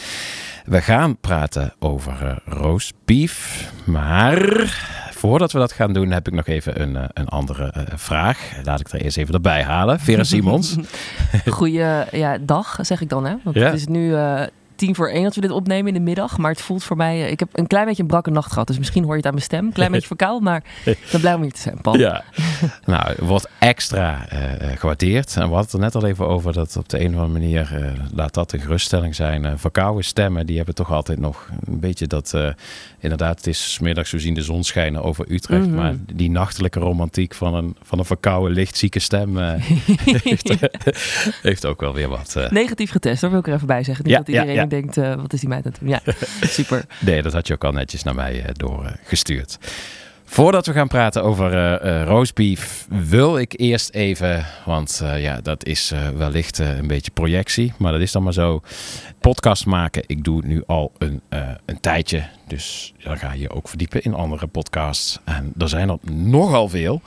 Speaker 2: We gaan praten over roast beef, maar voordat we dat gaan doen heb ik nog even een, een andere vraag. Laat ik er eerst even erbij halen. Vera Simons. [LAUGHS] [LAUGHS]
Speaker 11: Goeie ja, dag, zeg ik dan. Hè? Want
Speaker 2: Ja.
Speaker 11: het is nu tien voor één dat we dit opnemen in de middag. Maar het voelt voor mij... eh, ik heb een klein beetje een brakke nacht gehad. Dus misschien hoor je het aan mijn stem. Een klein beetje verkoud. Maar ik ben blij om hier te zijn, Paul.
Speaker 2: Ja, [LAUGHS] nou, wordt extra eh, eh, gewaardeerd. En we hadden het er net al even over dat op de een of andere manier, laat dat een geruststelling zijn. eh verkouden stemmen, die hebben toch altijd nog een beetje dat, inderdaad, het is middags zo zien de zon schijnen over Utrecht.
Speaker 11: Mhm.
Speaker 2: Maar die nachtelijke romantiek van een, van een verkouden, lichtzieke stem [LAUGHS] [LAUGHS] heeft, heeft ook wel weer wat.
Speaker 11: Negatief getest, daar wil ik er even bij zeggen. Niet
Speaker 2: Ja,
Speaker 11: dat iedereen
Speaker 2: ja,
Speaker 11: denkt, eh, wat is die meid aan het doen? Ja, [LAUGHS] super.
Speaker 2: Nee, dat had je ook al netjes naar mij eh, doorgestuurd. Voordat we gaan praten over eh, roastbeef, wil ik eerst even, want ja, dat is wellicht een beetje projectie, maar dat is dan maar zo. Podcast maken, ik doe het nu al een, een tijdje, dus dan ga je ook verdiepen in andere podcasts. En er zijn er nogal veel.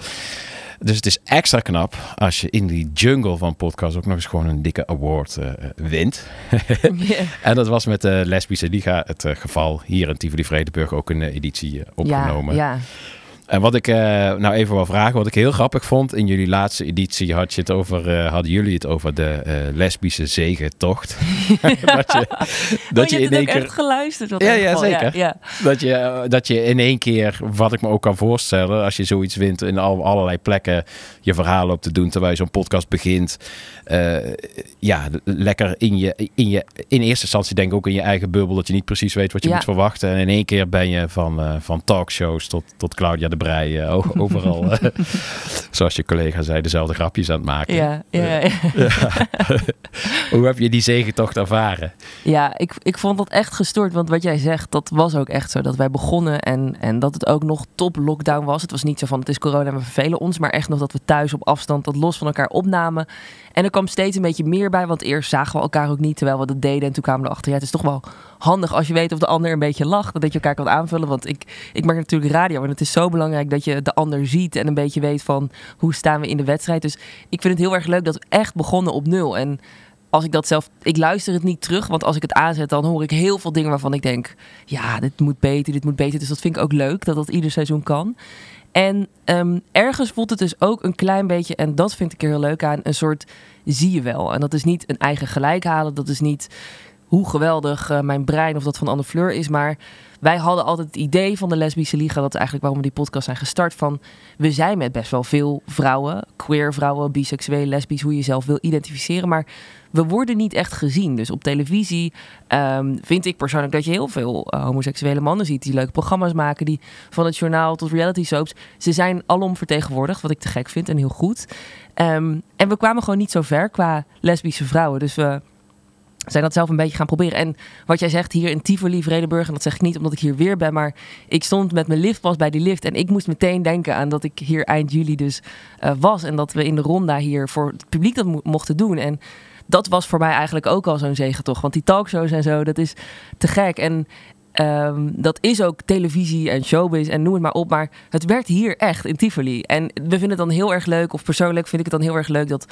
Speaker 2: Dus het is extra knap als je in die jungle van podcasts ook nog eens gewoon een dikke award eh, wint. [LAUGHS] En dat was met de Lesbische Liga het eh, geval. Hier in Tivoli Vredenburg ook een eh, editie eh, opgenomen.
Speaker 11: Ja, ja.
Speaker 2: En wat ik eh, nou even wil vragen, wat ik heel grappig vond, in jullie laatste editie had je het over, eh, hadden jullie het over de eh, lesbische zegentocht. [LAUGHS] dat je, dat
Speaker 11: Oh,
Speaker 2: je
Speaker 11: hebt
Speaker 2: in één keer.
Speaker 11: echt geluisterd. wat
Speaker 2: Ja, ja, zeker.
Speaker 11: Ja,
Speaker 2: Dat, je, dat je in één keer, wat ik me ook kan voorstellen, als je zoiets wint in al, allerlei plekken je verhaal op te doen terwijl je zo'n podcast begint. eh, ja, lekker in je, in je, in eerste instantie denk ik ook in je eigen bubbel, dat je niet precies weet wat je
Speaker 11: Ja.
Speaker 2: moet verwachten. En in één keer ben je van, eh, van talkshows tot, tot Claudia de Brij, eh, overal, [LAUGHS] zoals je collega zei, dezelfde grapjes aan het maken.
Speaker 11: ja, ja, ja. [LAUGHS]
Speaker 2: Hoe heb je die zegentocht ervaren?
Speaker 11: Ja, ik, ik vond dat echt gestoord. Want wat jij zegt, dat was ook echt zo. Dat wij begonnen en, en dat het ook nog top lockdown was. Het was niet zo van het is corona en we vervelen ons. Maar echt nog dat we thuis op afstand dat los van elkaar opnamen. En er kwam steeds een beetje meer bij. Want eerst zagen we elkaar ook niet terwijl we dat deden. En toen kwamen we erachter. Ja, het is toch wel handig als je weet of de ander een beetje lacht. Dat je elkaar kan aanvullen. Want ik, ik maak natuurlijk radio. En het is zo belangrijk dat je de ander ziet. En een beetje weet van hoe staan we in de wedstrijd. Dus ik vind het heel erg leuk dat we echt begonnen op nul. En als ik dat zelf. Ik luister het niet terug, want als ik het aanzet, dan hoor ik heel veel dingen waarvan ik denk: ja, dit moet beter, dit moet beter. Dus dat vind ik ook leuk dat dat ieder seizoen kan. En ehm, ergens voelt het dus ook een klein beetje, en dat vind ik er heel leuk aan, een soort zie je wel. En dat is niet een eigen gelijk halen, dat is niet hoe geweldig eh, mijn brein of dat van Anne Fleur is, maar wij hadden altijd het idee van de lesbische liga, dat is eigenlijk waarom we die podcast zijn gestart, van we zijn met best wel veel vrouwen, queer vrouwen, biseksueel, lesbisch, hoe je jezelf wil identificeren, maar we worden niet echt gezien. Dus op televisie ehm, vind ik persoonlijk dat je heel veel eh, homoseksuele mannen ziet die leuke programma's maken, die van het journaal tot reality soaps, ze zijn alom vertegenwoordigd, wat ik te gek vind en heel goed. Ehm, en we kwamen gewoon niet zo ver qua lesbische vrouwen, dus we zijn dat zelf een beetje gaan proberen. En wat jij zegt hier in Tivoli, Vredenburg, en dat zeg ik niet omdat ik hier weer ben, maar ik stond met mijn liftpas bij die lift en ik moest meteen denken aan dat ik hier eind juli dus eh, was en dat we in de ronda hier voor het publiek dat mo- mochten doen. En dat was voor mij eigenlijk ook al zo'n zegentocht, want die talkshows en zo, dat is te gek. En ehm, dat is ook televisie en showbiz en noem het maar op. Maar het werd hier echt in Tivoli. En we vinden het dan heel erg leuk, of persoonlijk vind ik het dan heel erg leuk dat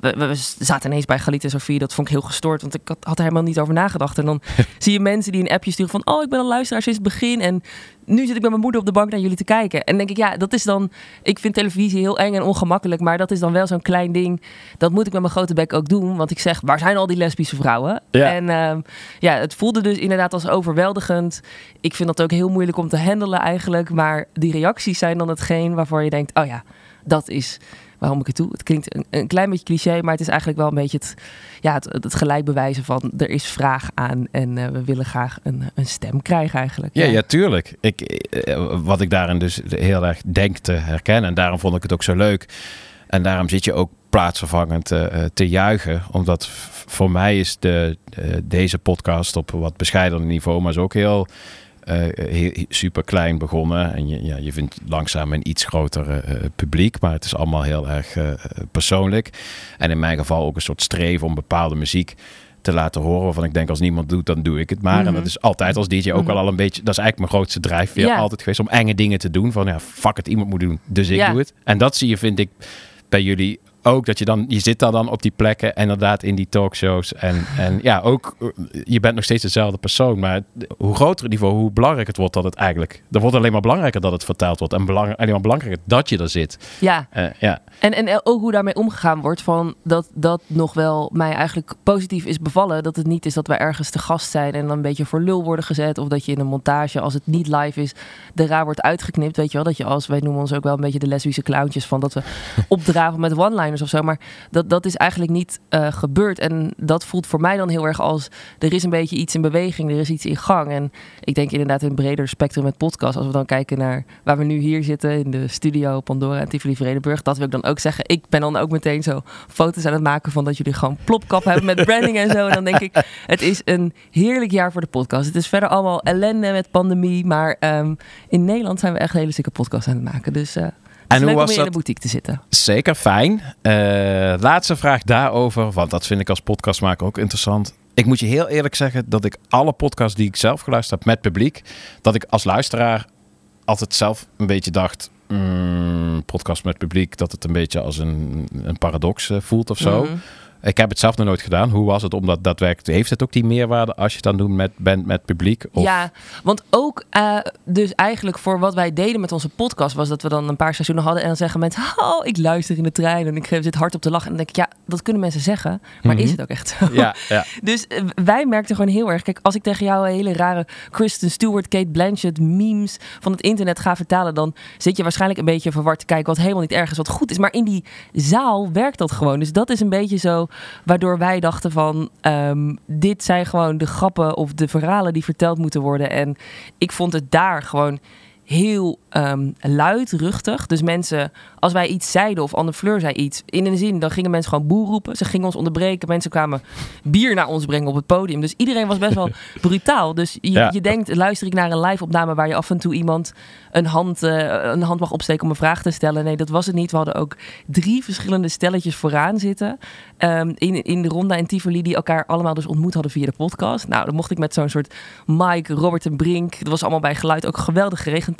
Speaker 11: we, zaten ineens bij Galit en Sofie. Dat vond ik heel gestoord, want ik had, had er helemaal niet over nagedacht. En dan [LAUGHS] zie je mensen die een appje sturen van... oh, ik ben een luisteraar sinds het begin... en nu zit ik met mijn moeder op de bank naar jullie te kijken. En denk ik, ja, dat is dan... Ik vind televisie heel eng en ongemakkelijk... maar dat is dan wel zo'n klein ding. Dat moet ik met mijn grote bek ook doen. Want ik zeg, waar zijn al die lesbische vrouwen?
Speaker 2: Ja.
Speaker 11: En ehm, ja, het voelde dus inderdaad als overweldigend. Ik vind dat ook heel moeilijk om te handelen eigenlijk. Maar die reacties zijn dan hetgeen waarvoor je denkt... oh ja, dat is waarom ik het doe. Het klinkt een, een klein beetje cliché, maar het is eigenlijk wel een beetje het, ja, het, het gelijk bewijzen van er is vraag aan en eh, we willen graag een, een stem krijgen eigenlijk.
Speaker 2: Ja, ja, tuurlijk. Ik, eh, wat ik daarin dus heel erg denk te herkennen. En daarom vond ik het ook zo leuk. En daarom zit je ook plaatsvervangend eh, te juichen. Omdat voor mij is de, deze podcast op wat bescheidener niveau, maar is ook heel, eh, heel super klein begonnen. En je, ja, je vindt langzaam een iets groter eh, publiek, maar het is allemaal heel erg eh, persoonlijk. En in mijn geval ook een soort streven om bepaalde muziek te laten horen. Waarvan ik denk, als niemand doet, dan doe ik het maar. En
Speaker 11: Mhm.
Speaker 2: dat is altijd als DJ ook
Speaker 11: Mhm.
Speaker 2: al al een beetje... Dat is eigenlijk mijn grootste drijfveer altijd geweest. Om enge dingen te doen. Van ja, fuck het, iemand moet doen. Dus ik doe het. En dat zie je, vind ik, bij jullie ook. Dat je dan... Je zit daar dan op die plekken. En inderdaad in die talkshows. En, en ja, ook... eh, Je bent nog steeds dezelfde persoon. Maar hoe groter het niveau, hoe belangrijker het wordt dat het eigenlijk... Er wordt alleen maar belangrijker dat het vertaald wordt. En belang, alleen maar belangrijker dat je er zit.
Speaker 11: Ja,
Speaker 2: Eh, ja.
Speaker 11: En, en ook hoe daarmee omgegaan wordt. Van dat dat nog wel mij eigenlijk positief is bevallen. Dat het niet is dat wij ergens te gast zijn en dan een beetje voor lul worden gezet. Of dat je in een montage, als het niet live is, de raar wordt uitgeknipt. Weet je wel, dat je als, wij noemen ons ook wel een beetje de lesbische clowntjes. Van dat we [LAUGHS] opdraven met one-liners of zo. Maar dat, dat is eigenlijk niet eh, gebeurd. En dat voelt voor mij dan heel erg als, er is een beetje iets in beweging. Er is iets in gang. En ik denk inderdaad een breder spectrum met podcast. Als we dan kijken naar waar we nu hier zitten in de studio Pandora en Tivoli Vredenburg. Dat wil ik dan ook zeggen. Ik ben dan ook meteen zo foto's aan het maken van dat jullie gewoon plopkap hebben met branding en zo. En dan denk ik, het is een heerlijk jaar voor de podcast. Het is verder allemaal ellende met pandemie. Maar ehm, in Nederland zijn we echt hele zieke podcasts aan het maken. Dus het is
Speaker 2: hoe
Speaker 11: om
Speaker 2: was
Speaker 11: in de boutique te zitten.
Speaker 2: Zeker fijn. Eh, laatste vraag daarover, want dat vind ik als podcastmaker ook interessant. Ik moet je heel eerlijk zeggen dat ik alle podcasts die ik zelf geluisterd heb met publiek, dat ik als luisteraar altijd zelf een beetje dacht, mm, podcast met publiek, dat het een beetje als een, een paradox eh, voelt of zo.
Speaker 11: Mhm.
Speaker 2: Ik heb het zelf nog nooit gedaan. Hoe was het om dat daadwerkelijk... Heeft het ook die meerwaarde als je het dan doet met, bent met publiek? Of,
Speaker 11: Ja, want ook eh, dus eigenlijk voor wat wij deden met onze podcast was dat we dan een paar seizoenen hadden en dan zeggen mensen, oh, ik luister in de trein en ik zit hard op te lachen. En dan denk ik, ja, dat kunnen mensen zeggen, maar
Speaker 2: Mhm.
Speaker 11: is het ook echt zo?
Speaker 2: Ja, ja. [LAUGHS]
Speaker 11: Dus eh, wij merkten gewoon heel erg, kijk, als ik tegen jou een hele rare Kristen Stewart, Kate Blanchett memes van het internet ga vertalen, dan zit je waarschijnlijk een beetje verward te kijken wat helemaal niet erg is, wat goed is. Maar in die zaal werkt dat gewoon. Dus dat is een beetje zo waardoor wij dachten van, ehm, dit zijn gewoon de grappen of de verhalen die verteld moeten worden. En ik vond het daar gewoon heel ehm, luidruchtig. Dus mensen, als wij iets zeiden of Anne Fleur zei iets, in een zin, dan gingen mensen gewoon boer roepen. Ze gingen ons onderbreken. Mensen kwamen bier naar ons brengen op het podium. Dus iedereen was best wel [LAUGHS] brutaal. Dus je,
Speaker 2: Ja.
Speaker 11: je denkt, luister ik naar een live-opname waar je af en toe iemand een hand, eh, een hand mag opsteken om een vraag te stellen. Nee, dat was het niet. We hadden ook drie verschillende stelletjes vooraan zitten. ehm, in, in de ronda in Tivoli, die elkaar allemaal dus ontmoet hadden via de podcast. Nou, dan mocht ik met zo'n soort Mike, Robert en Brink. Dat was allemaal bij geluid ook geweldig geregend.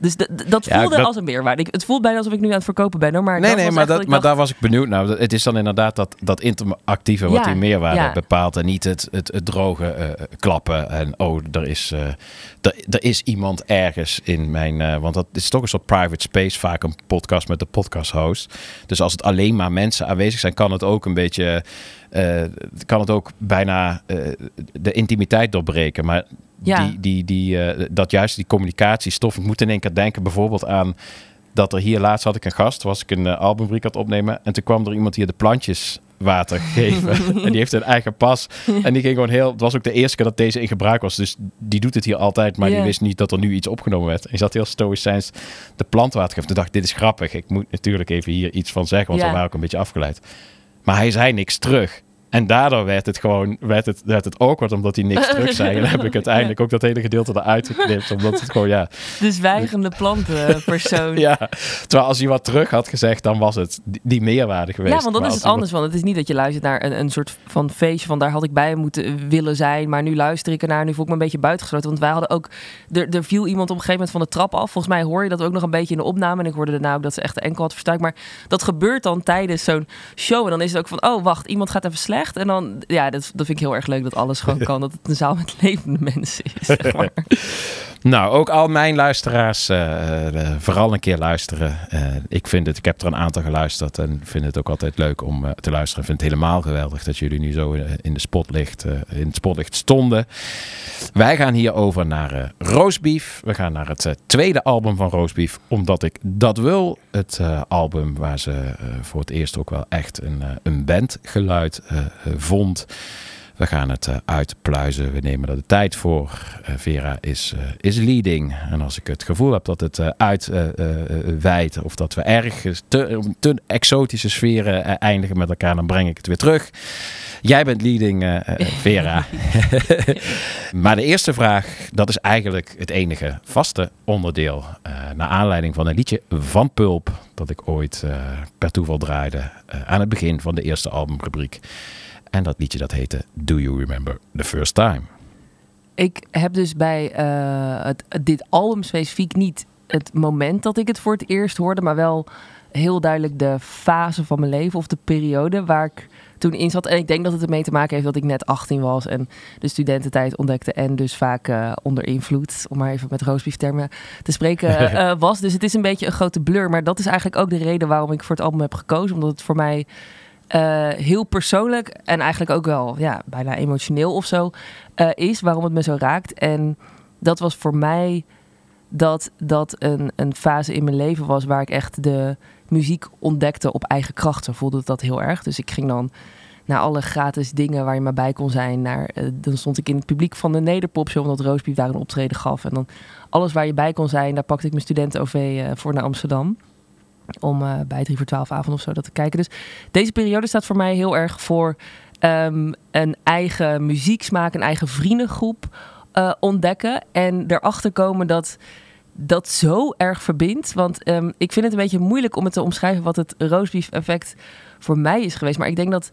Speaker 11: Dus dat
Speaker 2: Ja,
Speaker 11: voelde
Speaker 2: dat-
Speaker 11: als een meerwaarde. Het voelt bijna alsof ik nu aan het verkopen ben. Hoor, maar
Speaker 2: nee, nee, maar, dat, maar
Speaker 11: dacht,
Speaker 2: daar was ik benieuwd naar. Dat- Het is dan inderdaad dat, dat interactieve wat
Speaker 11: Ja,
Speaker 2: die meerwaarde
Speaker 11: ja.
Speaker 2: bepaalt. En niet het, het, het droge eh, klappen. En oh, er is, eh, er, is iemand ergens in mijn... eh, want dat is toch een soort private space. Vaak een podcast met de podcast host. Dus als het alleen maar mensen aanwezig zijn, kan het ook een beetje... eh, kan het ook bijna eh, de intimiteit doorbreken. Maar
Speaker 11: Ja.
Speaker 2: die, die, die, eh, dat juist die communicatiestof. Moet in één keer denken bijvoorbeeld aan dat er hier laatst had ik een gast, was ik een uh, albumbriek aan het opnemen en toen kwam er iemand hier de plantjes water [LAUGHS] geven [LAUGHS] en die heeft een eigen pas en die ging gewoon heel, het was ook de eerste keer dat deze in gebruik was, dus die doet het hier altijd, maar die wist niet dat er nu iets opgenomen werd. En die zat heel stoïcijns de plant water geven. Toen dacht dit is grappig, ik moet natuurlijk even hier iets van zeggen, want
Speaker 11: Ja.
Speaker 2: we waren ook een beetje afgeleid. Maar hij zei niks terug. En daardoor werd het gewoon, werd het, werd het awkward omdat hij niks terug zei. En dan heb ik uiteindelijk [LAUGHS] ook dat hele gedeelte eruit geknipt. Omdat het gewoon, ja,
Speaker 11: De zwijgende plantenpersoon. [LAUGHS]
Speaker 2: ja. Terwijl als hij wat terug had gezegd, dan was het die, meerwaarde geweest.
Speaker 11: Ja, want dat is het anders. Want het is niet dat je luistert naar een, een soort van feestje van daar had ik bij moeten willen zijn. Maar nu luister ik ernaar. Nu voel ik me een beetje buitengesloten. Want wij hadden ook. Er, er viel iemand op een gegeven moment van de trap af. Volgens mij hoor je dat ook nog een beetje in de opname. En ik hoorde daarna ook dat ze echt de enkel had verstuikt. Maar dat gebeurt dan tijdens zo'n show. En dan is het ook van: oh, wacht, iemand gaat even slecht. En dan, ja, dat, dat vind ik heel erg leuk dat alles gewoon kan. Dat het een zaal met levende [LAUGHS] mensen is. Zeg maar. [LAUGHS]
Speaker 2: Nou, ook al mijn luisteraars, eh, eh, vooral een keer luisteren. Eh, ik vind het, ik heb er een aantal geluisterd en vind het ook altijd leuk om eh, te luisteren. Ik vind het helemaal geweldig dat jullie nu zo eh, in, de spotlicht, eh, in het spotlicht stonden. Wij gaan hier over naar eh Roastbeef. We gaan naar het eh, tweede album van Roastbeef, omdat ik dat wil. Het eh, album waar ze eh, voor het eerst ook wel echt een, eh, een bandgeluid eh, eh, vond. We gaan het eh, uitpluizen. We nemen er de tijd voor. Eh, Vera is, eh, is leading. En als ik het gevoel heb dat het uitwijdt of dat we ergens te, te exotische sferen eindigen met elkaar, dan breng ik het weer terug. Jij bent leading, [LAUGHS] Vera. [LAUGHS] maar de eerste vraag, dat is eigenlijk het enige vaste onderdeel. naar aanleiding van een liedje van Pulp, dat ik ooit per toeval draaide aan het begin van de eerste albumrubriek. En dat liedje dat heette Do You Remember the First Time?
Speaker 11: Ik heb dus bij eh, het, dit album specifiek niet het moment dat ik het voor het eerst hoorde, maar wel heel duidelijk de fase van mijn leven of de periode waar ik toen in zat. En ik denk dat het ermee te maken heeft dat ik net 18 was en de studententijd ontdekte en dus vaak eh, onder invloed, om maar even met roosbieftermen te spreken, [LAUGHS] eh, was. Dus het is een beetje een grote blur, maar dat is eigenlijk ook de reden waarom ik voor het album heb gekozen, omdat het voor mij eh, heel persoonlijk en eigenlijk ook wel ja, bijna emotioneel of zo eh, is, waarom het me zo raakt. En dat was voor mij dat dat een, een fase in mijn leven was waar ik echt de muziek ontdekte op eigen kracht. Zo voelde dat heel erg. Dus ik ging dan naar alle gratis dingen waar je maar bij kon zijn. Eh, dan stond ik in het publiek van de Nederpopshow, omdat Roosbief daar een optreden gaf. En dan alles waar je bij kon zijn, daar pakte ik mijn studenten-OV voor naar Amsterdam om eh, bij 3 voor 12 avond of zo dat te kijken. Dus deze periode staat voor mij heel erg voor ehm, een eigen muzieksmaak, een eigen vriendengroep eh, ontdekken. En erachter komen dat dat zo erg verbindt. Want ehm, ik vind het een beetje moeilijk om het te omschrijven wat het roastbeef effect voor mij is geweest. Maar ik denk dat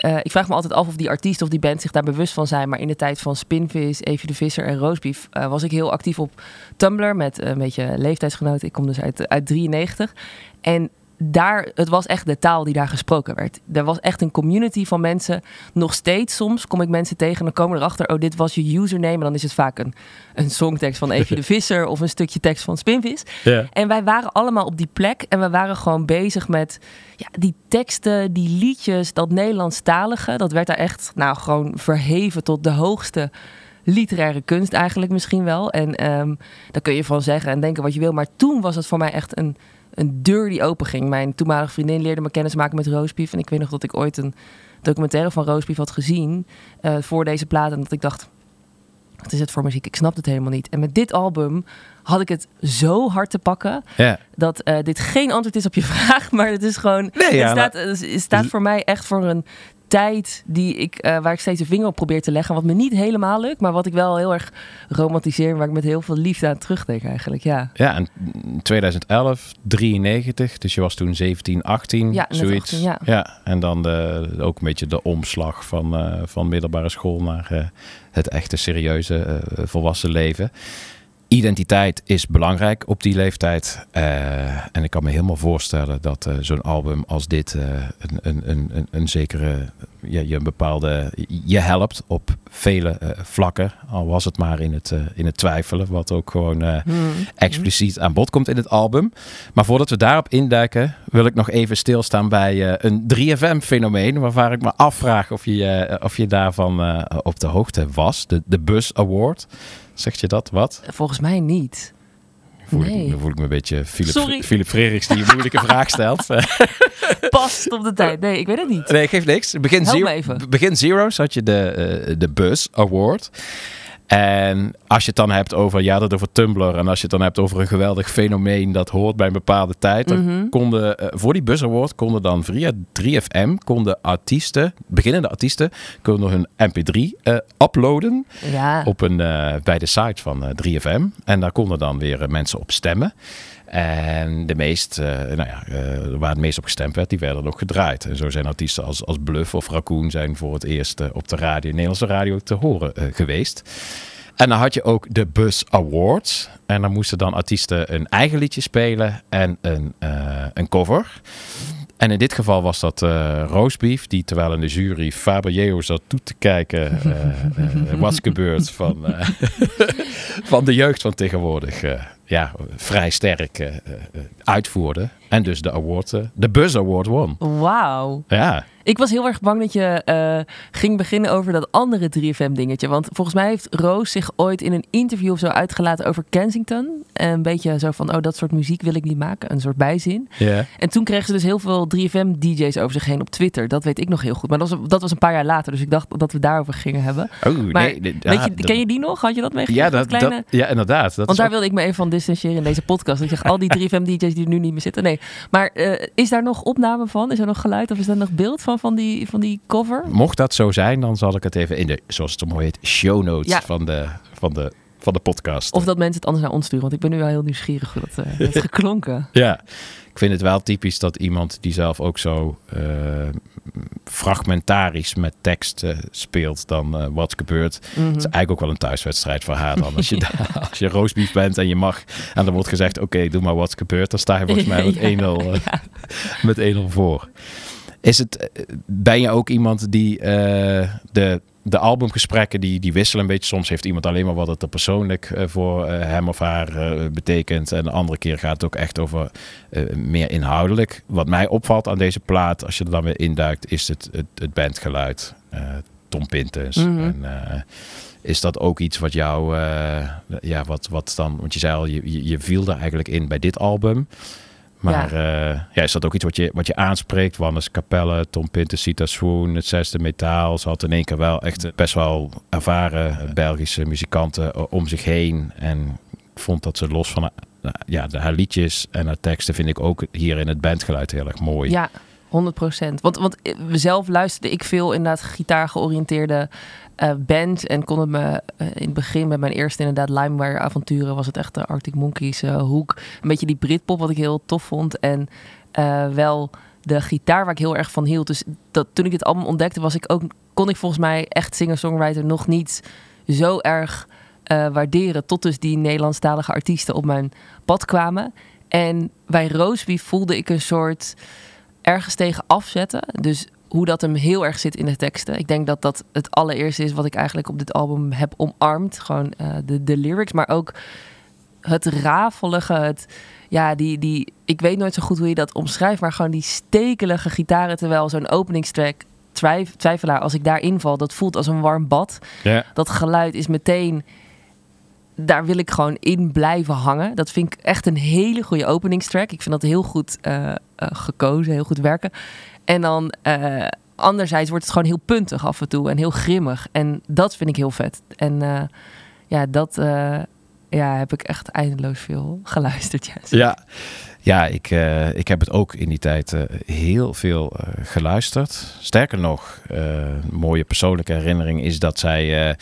Speaker 11: eh, ik vraag me altijd af of die artiest of die band zich daar bewust van zijn. Maar in de tijd van Spinvis, Evie de Visser en Roastbeef eh, was ik heel actief op Tumblr met een beetje leeftijdsgenoten. Ik kom dus uit, uit 93. En daar, het was echt de taal die daar gesproken werd. Er was echt een community van mensen. Nog steeds soms kom ik mensen tegen en dan komen erachter... oh, dit was je username. En dan is het vaak een, een songtekst van Evie de [LAUGHS] Visser... of een stukje tekst van Spinvis.
Speaker 2: Ja.
Speaker 11: En wij waren allemaal op die plek en we waren gewoon bezig met ja, die teksten, die liedjes, dat Nederlandstalige. Dat werd daar echt nou, gewoon verheven tot de hoogste literaire kunst eigenlijk misschien wel. En ehm, daar kun je van zeggen en denken wat je wil. Maar toen was het voor mij echt een, een deur die openging. Mijn toenmalige vriendin leerde me kennis maken met roastbeef. En ik weet nog dat ik ooit een documentaire van roastbeef had gezien eh, voor deze plaat. En dat ik dacht, wat is het voor muziek? Ik snap het helemaal niet. En met dit album had ik het zo hard te pakken dat eh, dit geen antwoord is op je [LAUGHS] vraag, maar het is gewoon.
Speaker 2: Nee, ja,
Speaker 11: het staat, het staat voor mij echt voor een tijd die ik, eh, waar ik steeds de vinger op probeer te leggen. Wat me niet helemaal lukt, maar wat ik wel heel erg romantiseer. Waar ik met heel veel liefde aan terugdenk eigenlijk. Ja.
Speaker 2: Ja, en 2011, 93, dus je was toen 17, 18,
Speaker 11: Ja,
Speaker 2: zoiets.
Speaker 11: 18, ja.
Speaker 2: en dan de, ook een beetje de omslag van, eh, van middelbare school naar eh, het echte serieuze volwassen leven. Identiteit is belangrijk op die leeftijd. Eh, en ik kan me helemaal voorstellen dat eh, zo'n album als dit eh, een, een, een, een, een zekere, ja, je een bepaalde, je helpt op vele vlakken. Al was het maar in het, in het twijfelen, wat ook gewoon eh,
Speaker 11: Hmm.
Speaker 2: expliciet aan bod komt in het album. Maar voordat we daarop induiken, wil ik nog even stilstaan bij een 3FM-fenomeen. Waarvan ik me afvraag of je, of je daarvan op de hoogte was. De, de Bus Award. Zegt je dat wat?
Speaker 11: Volgens mij niet.
Speaker 2: Voel
Speaker 11: Nee.
Speaker 2: ik, dan voel ik me een beetje Philip,
Speaker 11: Sorry.
Speaker 2: Philip Frerichs die een moeilijke vraag stelt. [LAUGHS] [LAUGHS]
Speaker 11: Past op de tijd. Nee, ik weet het niet.
Speaker 2: Nee, geeft niks. Begin, zero, begin Zero's had je de, eh, de Buzz Award. En als je het dan hebt over, ja, dat over Tumblr. En als je het dan hebt over een geweldig fenomeen dat hoort bij een bepaalde tijd. Dan
Speaker 11: Mhm.
Speaker 2: konden, eh, voor die Buzz Award konden dan via 3FM, konden artiesten, beginnende artiesten, konden hun mp3 eh, uploaden
Speaker 11: Ja.
Speaker 2: op een, eh, bij de site van eh, 3FM. En daar konden dan weer mensen op stemmen. En de meest, eh, nou ja, eh, waar het meest op gestemd werd, die werden ook gedraaid. En zo zijn artiesten als, als Bluff of Raccoon zijn voor het eerst eh, op de radio, Nederlandse radio te horen geweest. En dan had je ook de Bus Awards. En dan moesten dan artiesten een eigen liedje spelen en een, een cover. En in dit geval was dat eh Roastbeef, die terwijl in de jury Faber zat toe te kijken eh, wat gebeurd van, [LAUGHS] van de jeugd van tegenwoordig. Eh, ja, vrij sterk eh, eh, uitvoerde. En dus de award, eh, de Buzz Award won.
Speaker 11: Wauw.
Speaker 2: Ja,
Speaker 11: Ik was heel erg bang dat je eh, ging beginnen over dat andere 3FM-dingetje. Want volgens mij heeft Roos zich ooit in een interview of zo uitgelaten over Kensington. En een beetje zo van, oh, dat soort muziek wil ik niet maken. Een soort bijzin.
Speaker 2: ja.
Speaker 11: En toen kregen ze dus heel veel 3FM-DJ's over zich heen op Twitter. Dat weet ik nog heel goed. Maar dat was, dat was een paar jaar later. Dus ik dacht dat we daarover gingen hebben.
Speaker 2: Oh,
Speaker 11: Maar
Speaker 2: nee.
Speaker 11: weet je, ken je die nog? Had je dat meegekregen?
Speaker 2: Ja, dat,
Speaker 11: kleine...
Speaker 2: dat, ja, inderdaad. Dat
Speaker 11: Want daar
Speaker 2: ook-
Speaker 11: wilde ik me even van distancieren in deze podcast. Dat ik zeg, al die [LAUGHS] 3FM-DJ's die er nu niet meer zitten. Nee, maar eh, is daar nog opname van? Is er nog geluid of is er nog beeld van, van die, van die cover?
Speaker 2: Mocht dat zo zijn, dan zal ik het even in de, zoals het zo mooi heet, show notes
Speaker 11: Ja.
Speaker 2: van, de, van, de, van de podcast.
Speaker 11: Of dat mensen het anders naar ons sturen. Want ik ben nu wel heel nieuwsgierig hoe dat eh, heeft [LAUGHS] geklonken.
Speaker 2: Ja, ik vind het wel typisch dat iemand die zelf ook zo eh, fragmentarisch met tekst eh, speelt dan wat gebeurt.
Speaker 11: Mhm.
Speaker 2: Het is eigenlijk ook wel een thuiswedstrijd voor haar dan. Als je, [LAUGHS] [LAUGHS] daar- als je roastbeef bent en je mag en er wordt gezegd, oké, doe maar wat gebeurt. Dan sta je volgens mij met 1-0
Speaker 11: Ja,
Speaker 2: eh,
Speaker 11: ja.
Speaker 2: met 1-0 voor. Is het, ben je ook iemand die de, de albumgesprekken, die, die wisselen een beetje. Soms heeft iemand alleen maar wat het er persoonlijk eh, voor eh, hem of haar eh, betekent. En de andere keer gaat het ook echt over meer inhoudelijk. Wat mij opvalt aan deze plaat, als je er dan weer induikt, is het, het, het bandgeluid. Tom Pintes.
Speaker 11: Mhm.
Speaker 2: En, is dat ook iets wat jou, ja, wat, wat dan, want je zei al, je, je, je viel er eigenlijk in bij dit album. Maar ja. ja, is dat ook iets wat je, wat je aanspreekt? Wannes Capelle, Tom Pintes, Sita Swoon, het zesde metaal. Ze had in één keer wel echt best wel ervaren Belgische muzikanten eh, om zich heen. En ik vond dat ze los van eh, ja, haar liedjes en haar teksten vind ik ook hier in het bandgeluid heel erg mooi.
Speaker 11: Ja, 100 procent. Want, want zelf luisterde ik veel inderdaad gitaar georiënteerde eh band. En kon het me eh, in het begin met mijn eerste inderdaad LimeWire avonturen... was het echt de Arctic Monkeys eh, hoek. Een beetje die Britpop wat ik heel tof vond. En eh, wel de gitaar waar ik heel erg van hield. Dus dat, toen ik dit album ontdekte was ik ook... kon ik volgens mij echt singer-songwriter nog niet zo erg eh, waarderen. Tot dus die Nederlandstalige artiesten op mijn pad kwamen. En bij Roastbeef voelde ik een soort ergens tegen afzetten. Dus hoe dat hem heel erg zit in de teksten. Ik denk dat dat het allereerste is wat ik eigenlijk op dit album heb omarmd. Gewoon eh, de, de lyrics, maar ook het rafelige, het, ja, die, die, ik weet nooit zo goed hoe je dat omschrijft, maar gewoon die stekelige gitaren, terwijl zo'n openingstrack, twijf, Twijfelaar, als ik daarin val, dat voelt als een warm bad. Dat geluid is meteen, daar wil ik gewoon in blijven hangen. Dat vind ik echt een hele goede openingstrack. Ik vind dat heel goed eh, eh, gekozen, heel goed werken. En dan eh, anderzijds wordt het gewoon heel puntig af en toe en heel grimmig. En dat vind ik heel vet. En ja, dat ja, heb ik echt eindeloos veel geluisterd. Ja.
Speaker 2: Ja, ik, ik heb het ook in die tijd heel veel geluisterd. Sterker nog, een mooie persoonlijke herinnering is dat zij...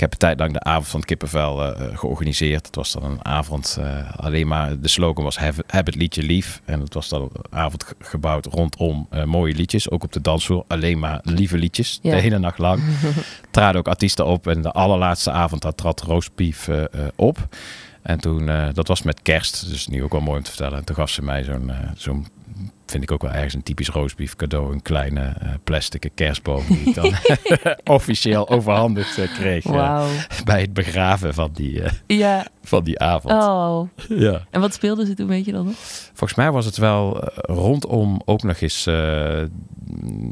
Speaker 2: ik heb een tijd lang de avond van het kippenvel eh, eh, georganiseerd. Het was dan een avond eh, alleen maar... De slogan was heb, heb het liedje lief. En het was dan een avond ge- gebouwd rondom mooie liedjes. Ook op de dansvloer alleen maar lieve liedjes.
Speaker 11: Ja.
Speaker 2: De hele nacht lang. [LAUGHS] traden ook artiesten op. En de allerlaatste avond daar trad eh, op. En toen, dat was met kerst, dus nu ook wel mooi om te vertellen. En toen gaf ze mij zo'n, zo'n vind ik ook wel ergens een typisch roastbeef cadeau. Een kleine eh plastic kerstboom die ik dan [LAUGHS] officieel overhandigd eh, kreeg. eh, bij het begraven van die,
Speaker 11: Ja.
Speaker 2: van die avond.
Speaker 11: Oh.
Speaker 2: Ja.
Speaker 11: En wat speelden ze toen, weet je dan nog?
Speaker 2: Volgens mij was het wel rondom ook nog eens,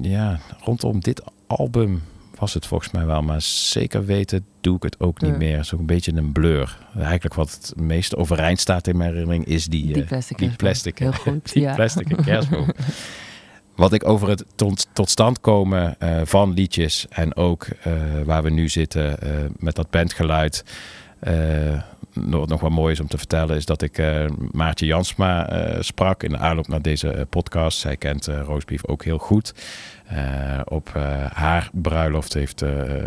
Speaker 2: ja, rondom dit album was het volgens mij wel. Maar zeker weten doe ik het ook niet
Speaker 11: Ja.
Speaker 2: meer. Zo'n beetje een blur. Eigenlijk wat het meest overeind staat in mijn herinnering is die,
Speaker 11: Die
Speaker 2: eh,
Speaker 11: plastic
Speaker 2: die plastic,
Speaker 11: Heel [LAUGHS] goed,
Speaker 2: die
Speaker 11: ja.
Speaker 2: plastic [LAUGHS] kerstboom. Wat ik over het tot, tot stand komen eh, van liedjes en ook eh, waar we nu zitten met dat bandgeluid. Eh, nog, nog wat mooi is om te vertellen is dat ik eh, Maartje Jansma eh, sprak in de aanloop naar deze podcast. Zij kent Roastbeef ook heel goed. Op haar bruiloft heeft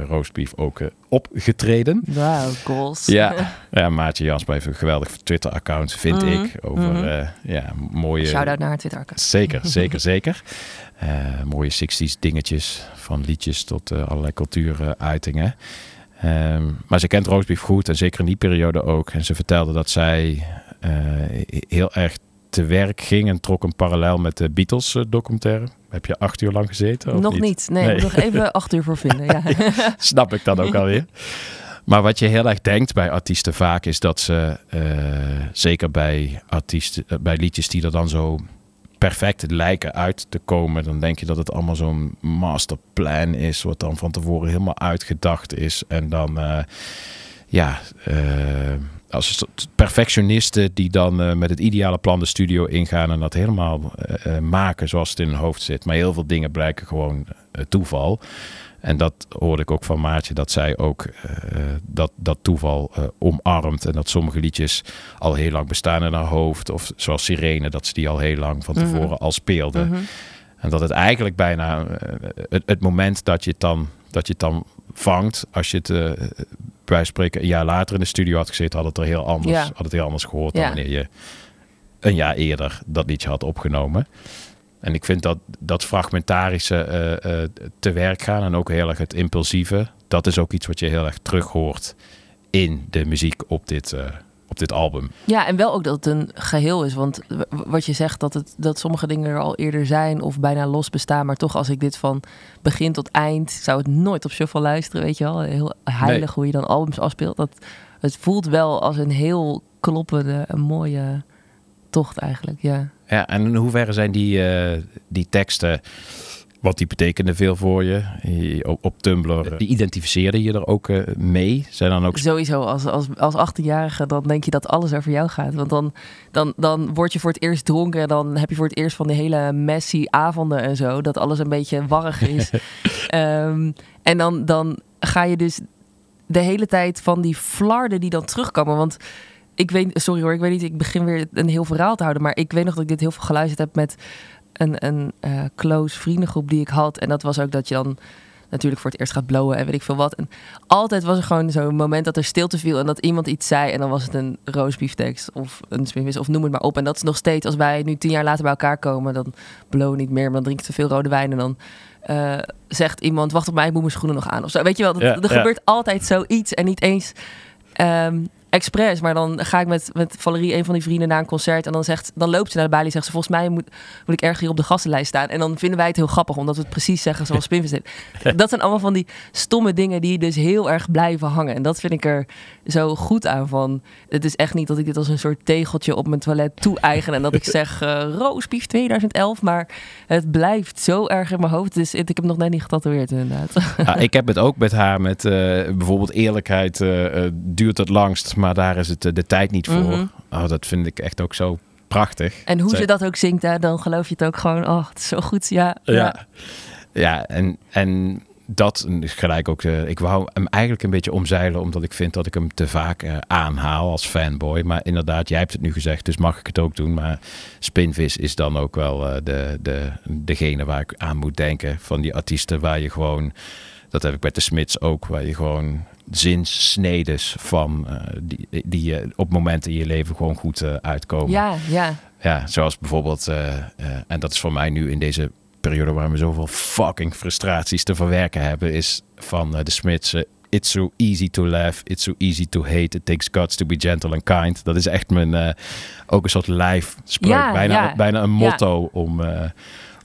Speaker 2: Roastbeef ook opgetreden.
Speaker 11: Wauw, goals.
Speaker 2: Ja, [LAUGHS] ja, Maartje Jansma heeft een geweldig Twitter-account, vind
Speaker 11: Mhm,
Speaker 2: ik. Over
Speaker 11: mhm.
Speaker 2: ja, mooie...
Speaker 11: Shout-out naar haar Twitter-account.
Speaker 2: Zeker, [LAUGHS] zeker, zeker. Mooie 60s dingetjes, van liedjes tot allerlei cultuuruitingen. Ehm, maar ze kent Roastbeef goed en zeker in die periode ook. En ze vertelde dat zij eh, heel erg te werk ging en trok een parallel met de Beatles eh, documentaire. Heb je acht uur lang gezeten? of
Speaker 11: Nog niet. Nee, ik moet nog even [LAUGHS] acht uur voor vinden. Ja.
Speaker 2: Snap ik dan ook alweer. Maar wat je heel erg denkt bij artiesten vaak is dat ze, eh, zeker bij, artiesten, bij liedjes die er dan zo perfect lijken uit te komen, dan denk je dat het allemaal zo'n masterplan is, wat dan van tevoren helemaal uitgedacht is. En dan, eh, ja, eh, als perfectionisten die dan eh, met het ideale plan de studio ingaan en dat helemaal maken zoals het in hun hoofd zit. Maar heel veel dingen blijken gewoon toeval. En dat hoorde ik ook van Maartje, dat zij ook eh, dat, dat toeval eh, omarmt. En dat sommige liedjes al heel lang bestaan in haar hoofd. Of zoals Sirene, dat ze die al heel lang van
Speaker 11: Mhm.
Speaker 2: tevoren al speelde.
Speaker 11: Mhm.
Speaker 2: En dat het eigenlijk bijna eh, het, het moment dat je het dan, dat je het dan vangt, als je het bij spreken een jaar later in de studio had gezeten, had het er heel anders,
Speaker 11: Ja.
Speaker 2: had het heel anders gehoord
Speaker 11: Ja.
Speaker 2: dan wanneer je een jaar eerder dat liedje had opgenomen. En ik vind dat dat fragmentarische eh, eh, te werk gaan en ook heel erg het impulsieve, dat is ook iets wat je heel erg terug hoort in de muziek op dit, eh, op dit album.
Speaker 11: Ja, en wel ook dat het een geheel is. Want wat je zegt, dat, het, dat sommige dingen er al eerder zijn of bijna los bestaan. Maar toch, als ik dit van begin tot eind, zou het nooit op shuffle luisteren. Weet je wel, heel heilig
Speaker 2: Nee.
Speaker 11: hoe je dan albums afspeelt. Dat, het voelt wel als een heel kloppende, een mooie tocht eigenlijk. Ja.
Speaker 2: Ja, en in hoeverre zijn die, eh, die teksten, want die betekenen veel voor je, Je- op, op Tumblr, die identificeerde je er ook eh, mee? Zijn dan ook
Speaker 11: Sowieso, als, als, als 18-jarige, dan denk je dat alles over jou gaat. Want dan, dan, dan word je voor het eerst dronken. En dan heb je voor het eerst van die hele messy avonden en zo. Dat alles een beetje warrig is. [LAUGHS] Ehm, en dan, dan ga je dus de hele tijd van die flarden die dan terugkomen. Want ik weet, sorry hoor, ik weet niet, ik begin weer een heel verhaal te houden. Maar ik weet nog dat ik dit heel veel geluisterd heb met een, een eh, close vriendengroep die ik had. En dat was ook dat je dan natuurlijk voor het eerst gaat blowen en weet ik veel wat. En altijd was er gewoon zo'n moment dat er stilte viel en dat iemand iets zei. En dan was het een roastbeeftekst of een smidvis of noem het maar op. En dat is nog steeds, als wij nu tien jaar later bij elkaar komen, dan blowen niet meer, maar dan drink ik te veel rode wijn. En dan eh, zegt iemand, wacht op mij, ik moet mijn schoenen nog aan. Of zo. Weet je wel, dat,
Speaker 2: Ja,
Speaker 11: er
Speaker 2: ja.
Speaker 11: gebeurt altijd zoiets en niet eens... ehm, expres. Maar dan ga ik met, met Valerie, een van die vrienden, naar een concert. En dan, zegt, dan loopt ze naar de balie en zegt ze... volgens mij moet, moet ik erg hier op de gastenlijst staan. En dan vinden wij het heel grappig, omdat we het precies zeggen zoals Spinvis deed. Dat zijn allemaal van die stomme dingen die dus heel erg blijven hangen. En dat vind ik er zo goed aan van... Het is echt niet dat ik dit als een soort tegeltje op mijn toilet toe-eigen... en dat ik zeg [LAUGHS] eh Roospief 2011. Maar het blijft zo erg in mijn hoofd. Dus ik heb nog net niet getatoeëerd inderdaad.
Speaker 2: Ik heb het ook met haar met eh, bijvoorbeeld eerlijkheid eh, eh, duurt het langst, maar daar is het eh, de tijd niet voor.
Speaker 11: Mhm.
Speaker 2: Oh, dat vind ik echt ook zo prachtig.
Speaker 11: En hoe
Speaker 2: Zij-
Speaker 11: ze dat ook zingt, hè, dan geloof je het ook gewoon. Oh, het is zo goed. Ja, ja.
Speaker 2: Ja, ja en, en dat is gelijk ook. eh, ik wou hem eigenlijk een beetje omzeilen, omdat ik vind dat ik hem te vaak eh, aanhaal als fanboy. Maar inderdaad, jij hebt het nu gezegd, dus mag ik het ook doen. Maar Spinvis is dan ook wel de, de, degene waar ik aan moet denken. Van die artiesten waar je gewoon, dat heb ik bij de Smits ook, waar je gewoon zinsnedes van eh, die, die je op momenten in je leven gewoon goed eh, uitkomen.
Speaker 11: Ja, ja.
Speaker 2: Ja, zoals bijvoorbeeld, eh, en dat is voor mij nu in deze periode waar we zoveel fucking frustraties te verwerken hebben, is van de Smits. It's so easy to laugh, it's so easy to hate, it takes guts to be gentle and kind. Dat is echt mijn, ook een soort lijf spreuk,
Speaker 11: Ja,
Speaker 2: bijna,
Speaker 11: ja.
Speaker 2: bijna een
Speaker 11: Ja.
Speaker 2: motto om,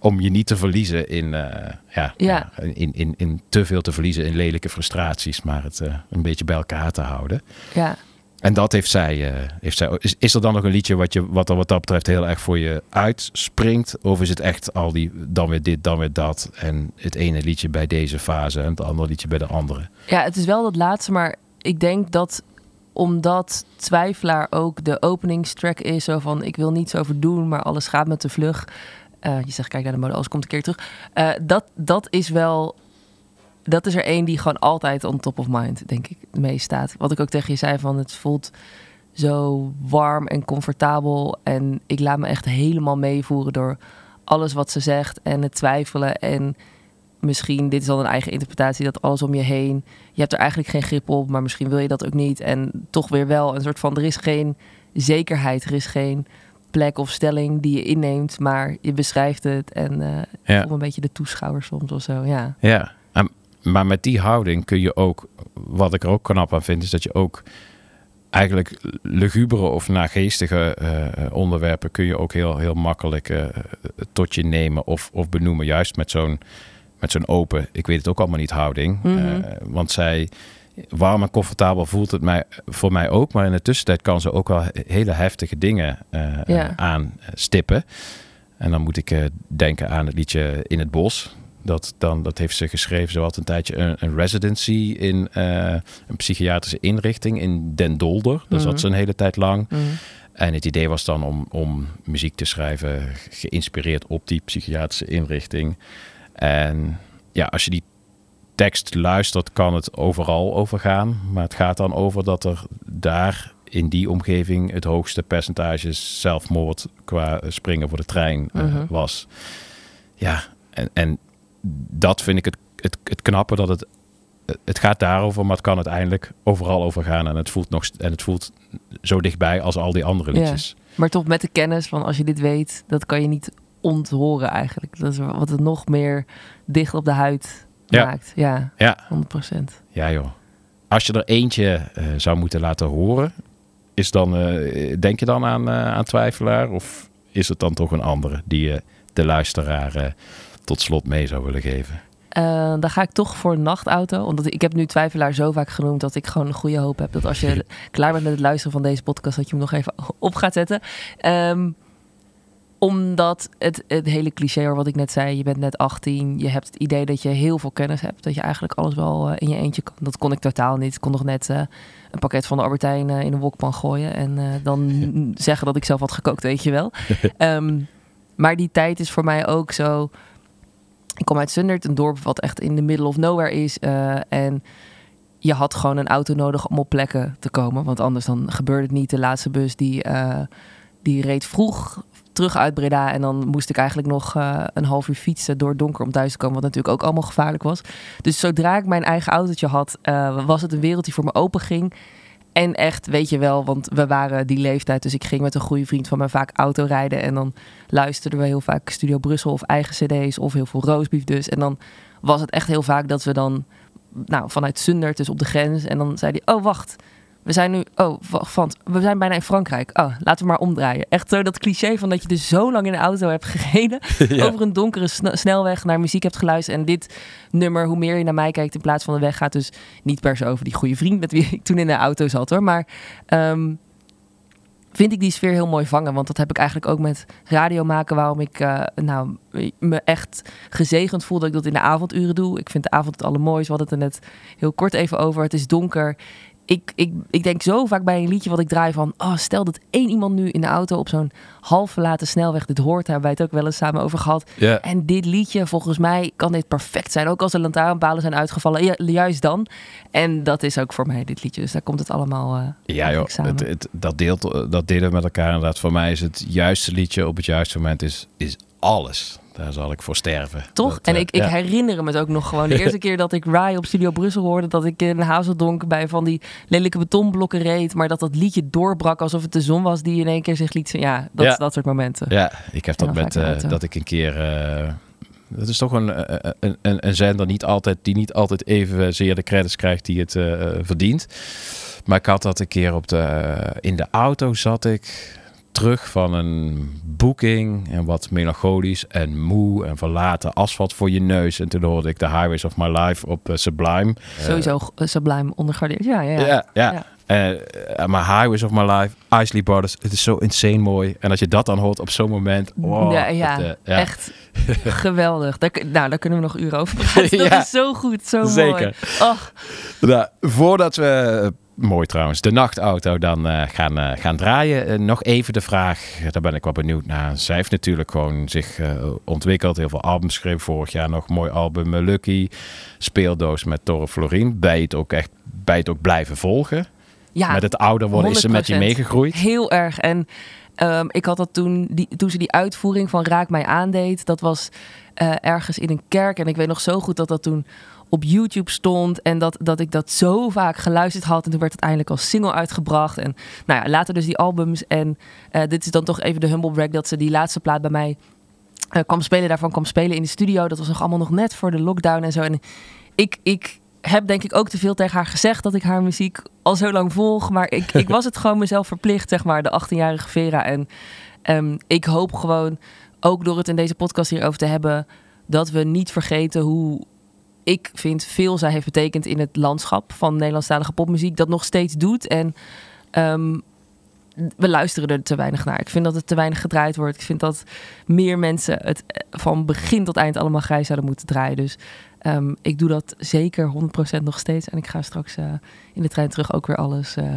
Speaker 2: om je niet te verliezen in, eh, ja,
Speaker 11: Ja.
Speaker 2: ja, in, in, in te veel te verliezen in lelijke frustraties, maar het eh, een beetje bij elkaar te houden.
Speaker 11: ja.
Speaker 2: En dat heeft zij. eh, heeft zij is, is er dan nog een liedje wat, je, wat er wat dat betreft heel erg voor je uitspringt? Of is het echt al die dan weer dit, dan weer dat? En het ene liedje bij deze fase en het andere liedje bij de andere?
Speaker 11: Ja, het is wel dat laatste, maar ik denk dat omdat Twijfelaar ook de openingstrack is, zo van ik wil niets over doen, maar alles gaat met de vlug. Eh, je zegt kijk naar de mode, alles komt een keer terug. Eh, dat, dat is wel, dat is er één die gewoon altijd on top of mind, denk ik, mee staat. Wat ik ook tegen je zei van het voelt zo warm en comfortabel en ik laat me echt helemaal meevoeren door alles wat ze zegt en het twijfelen en misschien, dit is dan een eigen interpretatie, dat alles om je heen, je hebt er eigenlijk geen grip op, maar misschien wil je dat ook niet. En toch weer wel een soort van, er is geen zekerheid, er is geen plek of stelling die je inneemt, maar je beschrijft het en
Speaker 2: Ja.
Speaker 11: me een beetje de toeschouwer soms of zo, ja.
Speaker 2: Ja, en- maar met die houding kun je ook, wat ik er ook knap aan vind, is dat je ook eigenlijk lugubere of nageestige eh, onderwerpen kun je ook heel, heel makkelijk eh, tot je nemen of, of benoemen. Juist met zo'n met zo'n open, ik weet het ook allemaal niet, houding.
Speaker 11: Mhm.
Speaker 2: Want zij, warm en comfortabel voelt het mij, voor mij ook. Maar in de tussentijd kan ze ook wel hele heftige dingen eh
Speaker 11: Ja.
Speaker 2: aanstippen. En dan moet ik eh, denken aan het liedje In het Bos. Dat, dan, dat heeft ze geschreven. Ze had een tijdje een, een residency in eh, een psychiatrische inrichting in Den Dolder. Daar
Speaker 11: Mhm.
Speaker 2: zat ze een hele tijd lang.
Speaker 11: Mhm.
Speaker 2: En het idee was dan om, om muziek te schrijven, geïnspireerd op die psychiatrische inrichting. En ja, als je die tekst luistert, kan het overal over gaan. Maar het gaat dan over dat er daar in die omgeving het hoogste percentage zelfmoord qua eh, springen voor de trein eh,
Speaker 11: Mhm.
Speaker 2: was. Ja, en, en dat vind ik het, het, het knappe dat het. Het gaat daarover, maar het kan uiteindelijk overal over gaan. En het voelt, nog, en het voelt zo dichtbij als al die andere
Speaker 11: Ja.
Speaker 2: liedjes.
Speaker 11: Maar toch met de kennis van als je dit weet, dat kan je niet onthoren eigenlijk. Dat is wat het nog meer dicht op de huid
Speaker 2: Ja.
Speaker 11: maakt. Ja,
Speaker 2: Ja.
Speaker 11: 100%.
Speaker 2: Ja, joh. Als je er eentje eh, zou moeten laten horen, is dan, eh, denk je dan aan, eh, aan Twijfelaar? Of is het dan toch een andere die je de luisteraar tot slot mee zou willen geven?
Speaker 11: Eh, dan ga ik toch voor een nachtauto. Omdat ik heb nu twijfelaar zo vaak genoemd dat ik gewoon een goede hoop heb dat als je [LAUGHS] klaar bent met het luisteren van deze podcast, dat je hem nog even op gaat zetten. Ehm, omdat het, het hele cliché hoor, wat ik net zei, je bent net 18, je hebt het idee dat je heel veel kennis hebt, dat je eigenlijk alles wel eh, in je eentje kan. Dat kon ik totaal niet. Ik kon nog net eh, een pakket van de Albertijn eh, in een wokpan gooien en dan [LAUGHS] zeggen dat ik zelf had gekookt, weet je wel. [LAUGHS] Ehm, maar die tijd is voor mij ook zo. Ik kom uit Zundert, een dorp wat echt in de middle of nowhere is. en je had gewoon een auto nodig om op plekken te komen. Want anders dan gebeurde het niet. De laatste bus die, die reed vroeg terug uit Breda. En dan moest ik eigenlijk nog eh, een half uur fietsen door donker om thuis te komen. Wat natuurlijk ook allemaal gevaarlijk was. Dus zodra ik mijn eigen autootje had, eh, was het een wereld die voor me open ging. En echt, weet je wel, want we waren die leeftijd. Dus ik ging met een goede vriend van mij vaak autorijden. En dan luisterden we heel vaak Studio Brussel of eigen cd's of heel veel roastbeef dus. En dan was het echt heel vaak dat we dan, nou, vanuit Zundert, dus op de grens. En dan zei hij, oh wacht, we zijn nu, oh, wacht, want we zijn bijna in Frankrijk. Oh, laten we maar omdraaien. Echt zo dat cliché van dat je dus zo lang in de auto hebt gereden. [LAUGHS] [LAUGHS]
Speaker 2: Ja.
Speaker 11: Over een donkere sne- snelweg naar muziek hebt geluisterd. En dit nummer, hoe meer je naar mij kijkt in plaats van de weg, gaat dus niet per se over die goede vriend met wie ik toen in de auto zat hoor. Maar ehm, vind ik die sfeer heel mooi vangen. Want dat heb ik eigenlijk ook met radio maken. Waarom ik eh, nou, me echt gezegend voel dat ik dat in de avonduren doe. Ik vind de avond het allermooist. We hadden het er net heel kort even over. Het is donker. Ik, ik, ik denk zo vaak bij een liedje wat ik draai van... Oh, stel dat één iemand nu in de auto op zo'n half verlaten snelweg dit hoort. Daar hebben wij het ook wel eens samen over gehad. En dit liedje, volgens mij kan dit perfect zijn. Ook als de lantaarnpalen zijn uitgevallen. Ja, juist dan. En dat is ook voor mij dit liedje. Dus daar komt het allemaal eh,
Speaker 2: Ja, joh, het, het, dat, deelt, dat delen we met elkaar inderdaad. Voor mij is het juiste liedje op het juiste moment is, is alles. Daar zal ik voor sterven.
Speaker 11: Toch?
Speaker 2: Dat,
Speaker 11: en
Speaker 2: eh,
Speaker 11: ik, ik
Speaker 2: ja.
Speaker 11: herinner me het ook nog gewoon. De [LAUGHS] eerste keer dat ik Rai op Studio Brussel hoorde, dat ik in Hazeldonk bij van die lelijke betonblokken reed, maar dat dat liedje doorbrak alsof het de zon was die in één keer zich liet zien. Ja, dat,
Speaker 2: Ja.
Speaker 11: dat soort momenten.
Speaker 2: Ja, ik heb dat met eh, dat ik een keer. eh, dat is toch een, een, een, een zender niet altijd, die niet altijd evenzeer de credits krijgt die het verdient. Maar ik had dat een keer op de. in de auto zat ik terug van een boeking en wat melancholisch en moe en verlaten asfalt voor je neus. En toen hoorde ik The Highways of My Life op eh, Sublime.
Speaker 11: Sowieso uh, Sublime ondergardeerd. Ja, ja, ja.
Speaker 2: Ja, ja. Eh, eh, maar Highways of My Life, Isley Brothers, het is zo insane mooi. En als je dat dan hoort op zo'n moment, wow,
Speaker 11: ja, ja,
Speaker 2: eh,
Speaker 11: echt [LAUGHS] geweldig. Daar, nou, daar kunnen we nog uren over praten. [LAUGHS] Dat is zo goed, zo mooi.
Speaker 2: Zeker.
Speaker 11: Ach,
Speaker 2: Nou, voordat we, eh, mooi trouwens, de nachtauto dan eh, gaan, eh, gaan draaien, eh, nog even de vraag, daar ben ik wel benieuwd naar. Zij heeft natuurlijk gewoon zich ontwikkeld, heel veel albums geschreven. Vorig jaar nog mooi album Lucky, speeldoos met Torre Florien. Bij het ook echt, bij het ook blijven volgen.
Speaker 11: ja,
Speaker 2: met het ouder worden is ze met je
Speaker 11: 100%.
Speaker 2: meegegroeid.
Speaker 11: Heel erg. En ehm, ik had dat toen, die, toen ze die uitvoering van Raak mij aandeed, dat was ergens in een kerk. En ik weet nog zo goed dat dat toen op YouTube stond. En dat, dat ik dat zo vaak geluisterd had. En toen werd het eindelijk als single uitgebracht. En nou ja, later dus die albums. En eh, dit is dan toch even de humble brag dat ze die laatste plaat bij mij eh, kwam spelen. Daarvan kwam spelen in de studio. Dat was nog allemaal nog net voor de lockdown en zo. En ik, ik heb denk ik ook te veel tegen haar gezegd dat ik haar muziek al zo lang volg. Maar ik, ik was het gewoon mezelf verplicht, zeg maar, de 18-jarige Vera. En ehm, ik hoop gewoon, ook door het in deze podcast hierover te hebben, dat we niet vergeten hoe ik vind veel zij heeft betekend in het landschap van Nederlandstalige popmuziek. Dat nog steeds doet. En ehm, we luisteren er te weinig naar. Ik vind dat het te weinig gedraaid wordt. Ik vind dat meer mensen het eh, van begin tot eind allemaal grijs zouden moeten draaien. Dus ehm, ik doe dat zeker 100% nog steeds. En ik ga straks eh, in de trein terug ook weer alles, eh,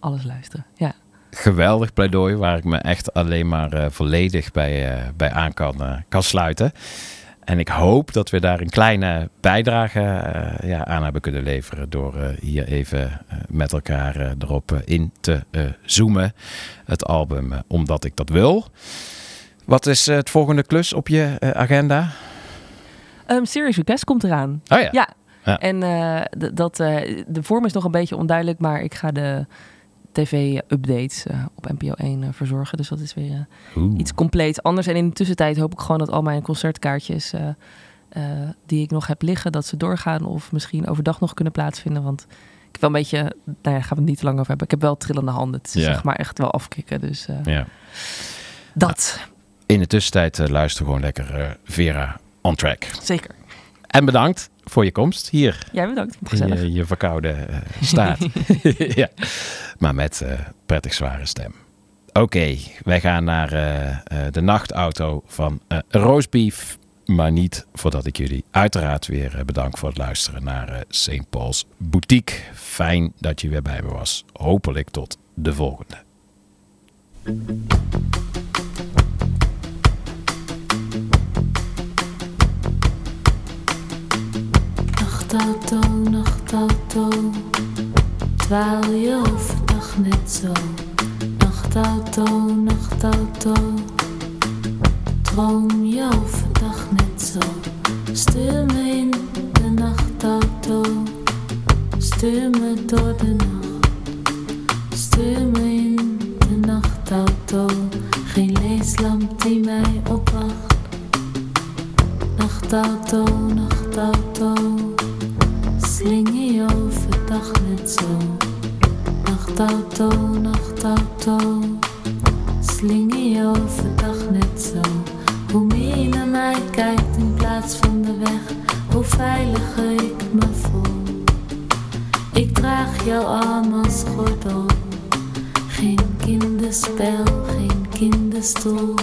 Speaker 11: alles luisteren. Ja.
Speaker 2: geweldig pleidooi waar ik me echt alleen maar volledig bij, bij aan kan, kan sluiten. En ik hoop dat we daar een kleine bijdrage eh, ja, aan hebben kunnen leveren door eh, hier even eh, met elkaar erop in te zoomen. Het album, omdat ik dat wil. Wat is het volgende klus op je agenda?
Speaker 11: Ehm Serious Request komt eraan.
Speaker 2: Oh ja.
Speaker 11: Ja.
Speaker 2: Ja.
Speaker 11: En dat, de vorm is nog een beetje onduidelijk, maar ik ga de tv-updates eh, op NPO 1 eh, verzorgen. Dus dat is weer eh, iets compleet anders. En in de tussentijd hoop ik gewoon dat al mijn concertkaartjes die ik nog heb liggen, dat ze doorgaan of misschien overdag nog kunnen plaatsvinden. Want ik heb wel een beetje, nou ja, daar gaan we het niet te lang over hebben. Ik heb wel trillende handen. Het is zeg maar echt wel afkicken. Dus
Speaker 2: Ja.
Speaker 11: dat,
Speaker 2: In de tussentijd eh, luister gewoon lekker Vera on track.
Speaker 11: zeker.
Speaker 2: En bedankt voor je komst hier.
Speaker 11: Jij bedankt.
Speaker 2: in
Speaker 11: Gezellig.
Speaker 2: je, je verkoude eh, staat. [LAUGHS] [LAUGHS] ja. Maar met eh, prettig zware stem. Oké, wij gaan naar eh, de nachtauto van Roastbeef. Maar niet voordat ik jullie uiteraard weer bedank voor het luisteren naar St. Paul's Boutique. Fijn dat je weer bij me was. Hopelijk tot de volgende.
Speaker 5: Dwaal je overdag net zo. Nachtauto, nachtauto, droom je overdag net zo. Stuur me in de nachtauto, stuur me door de nacht. Stuur me in de nachtauto, geen leeslamp die mij opwacht. Nachtauto, nachtauto, slinger je overdag net zo. Nachtauto.
Speaker 4: Nachtauto. Slinger je overdag net zo. Hoe meer je naar mij kijkt in plaats van de weg, hoe veiliger ik me voel. Ik draag jouw arm als gordel. Geen kinderspel, geen kinderstoel.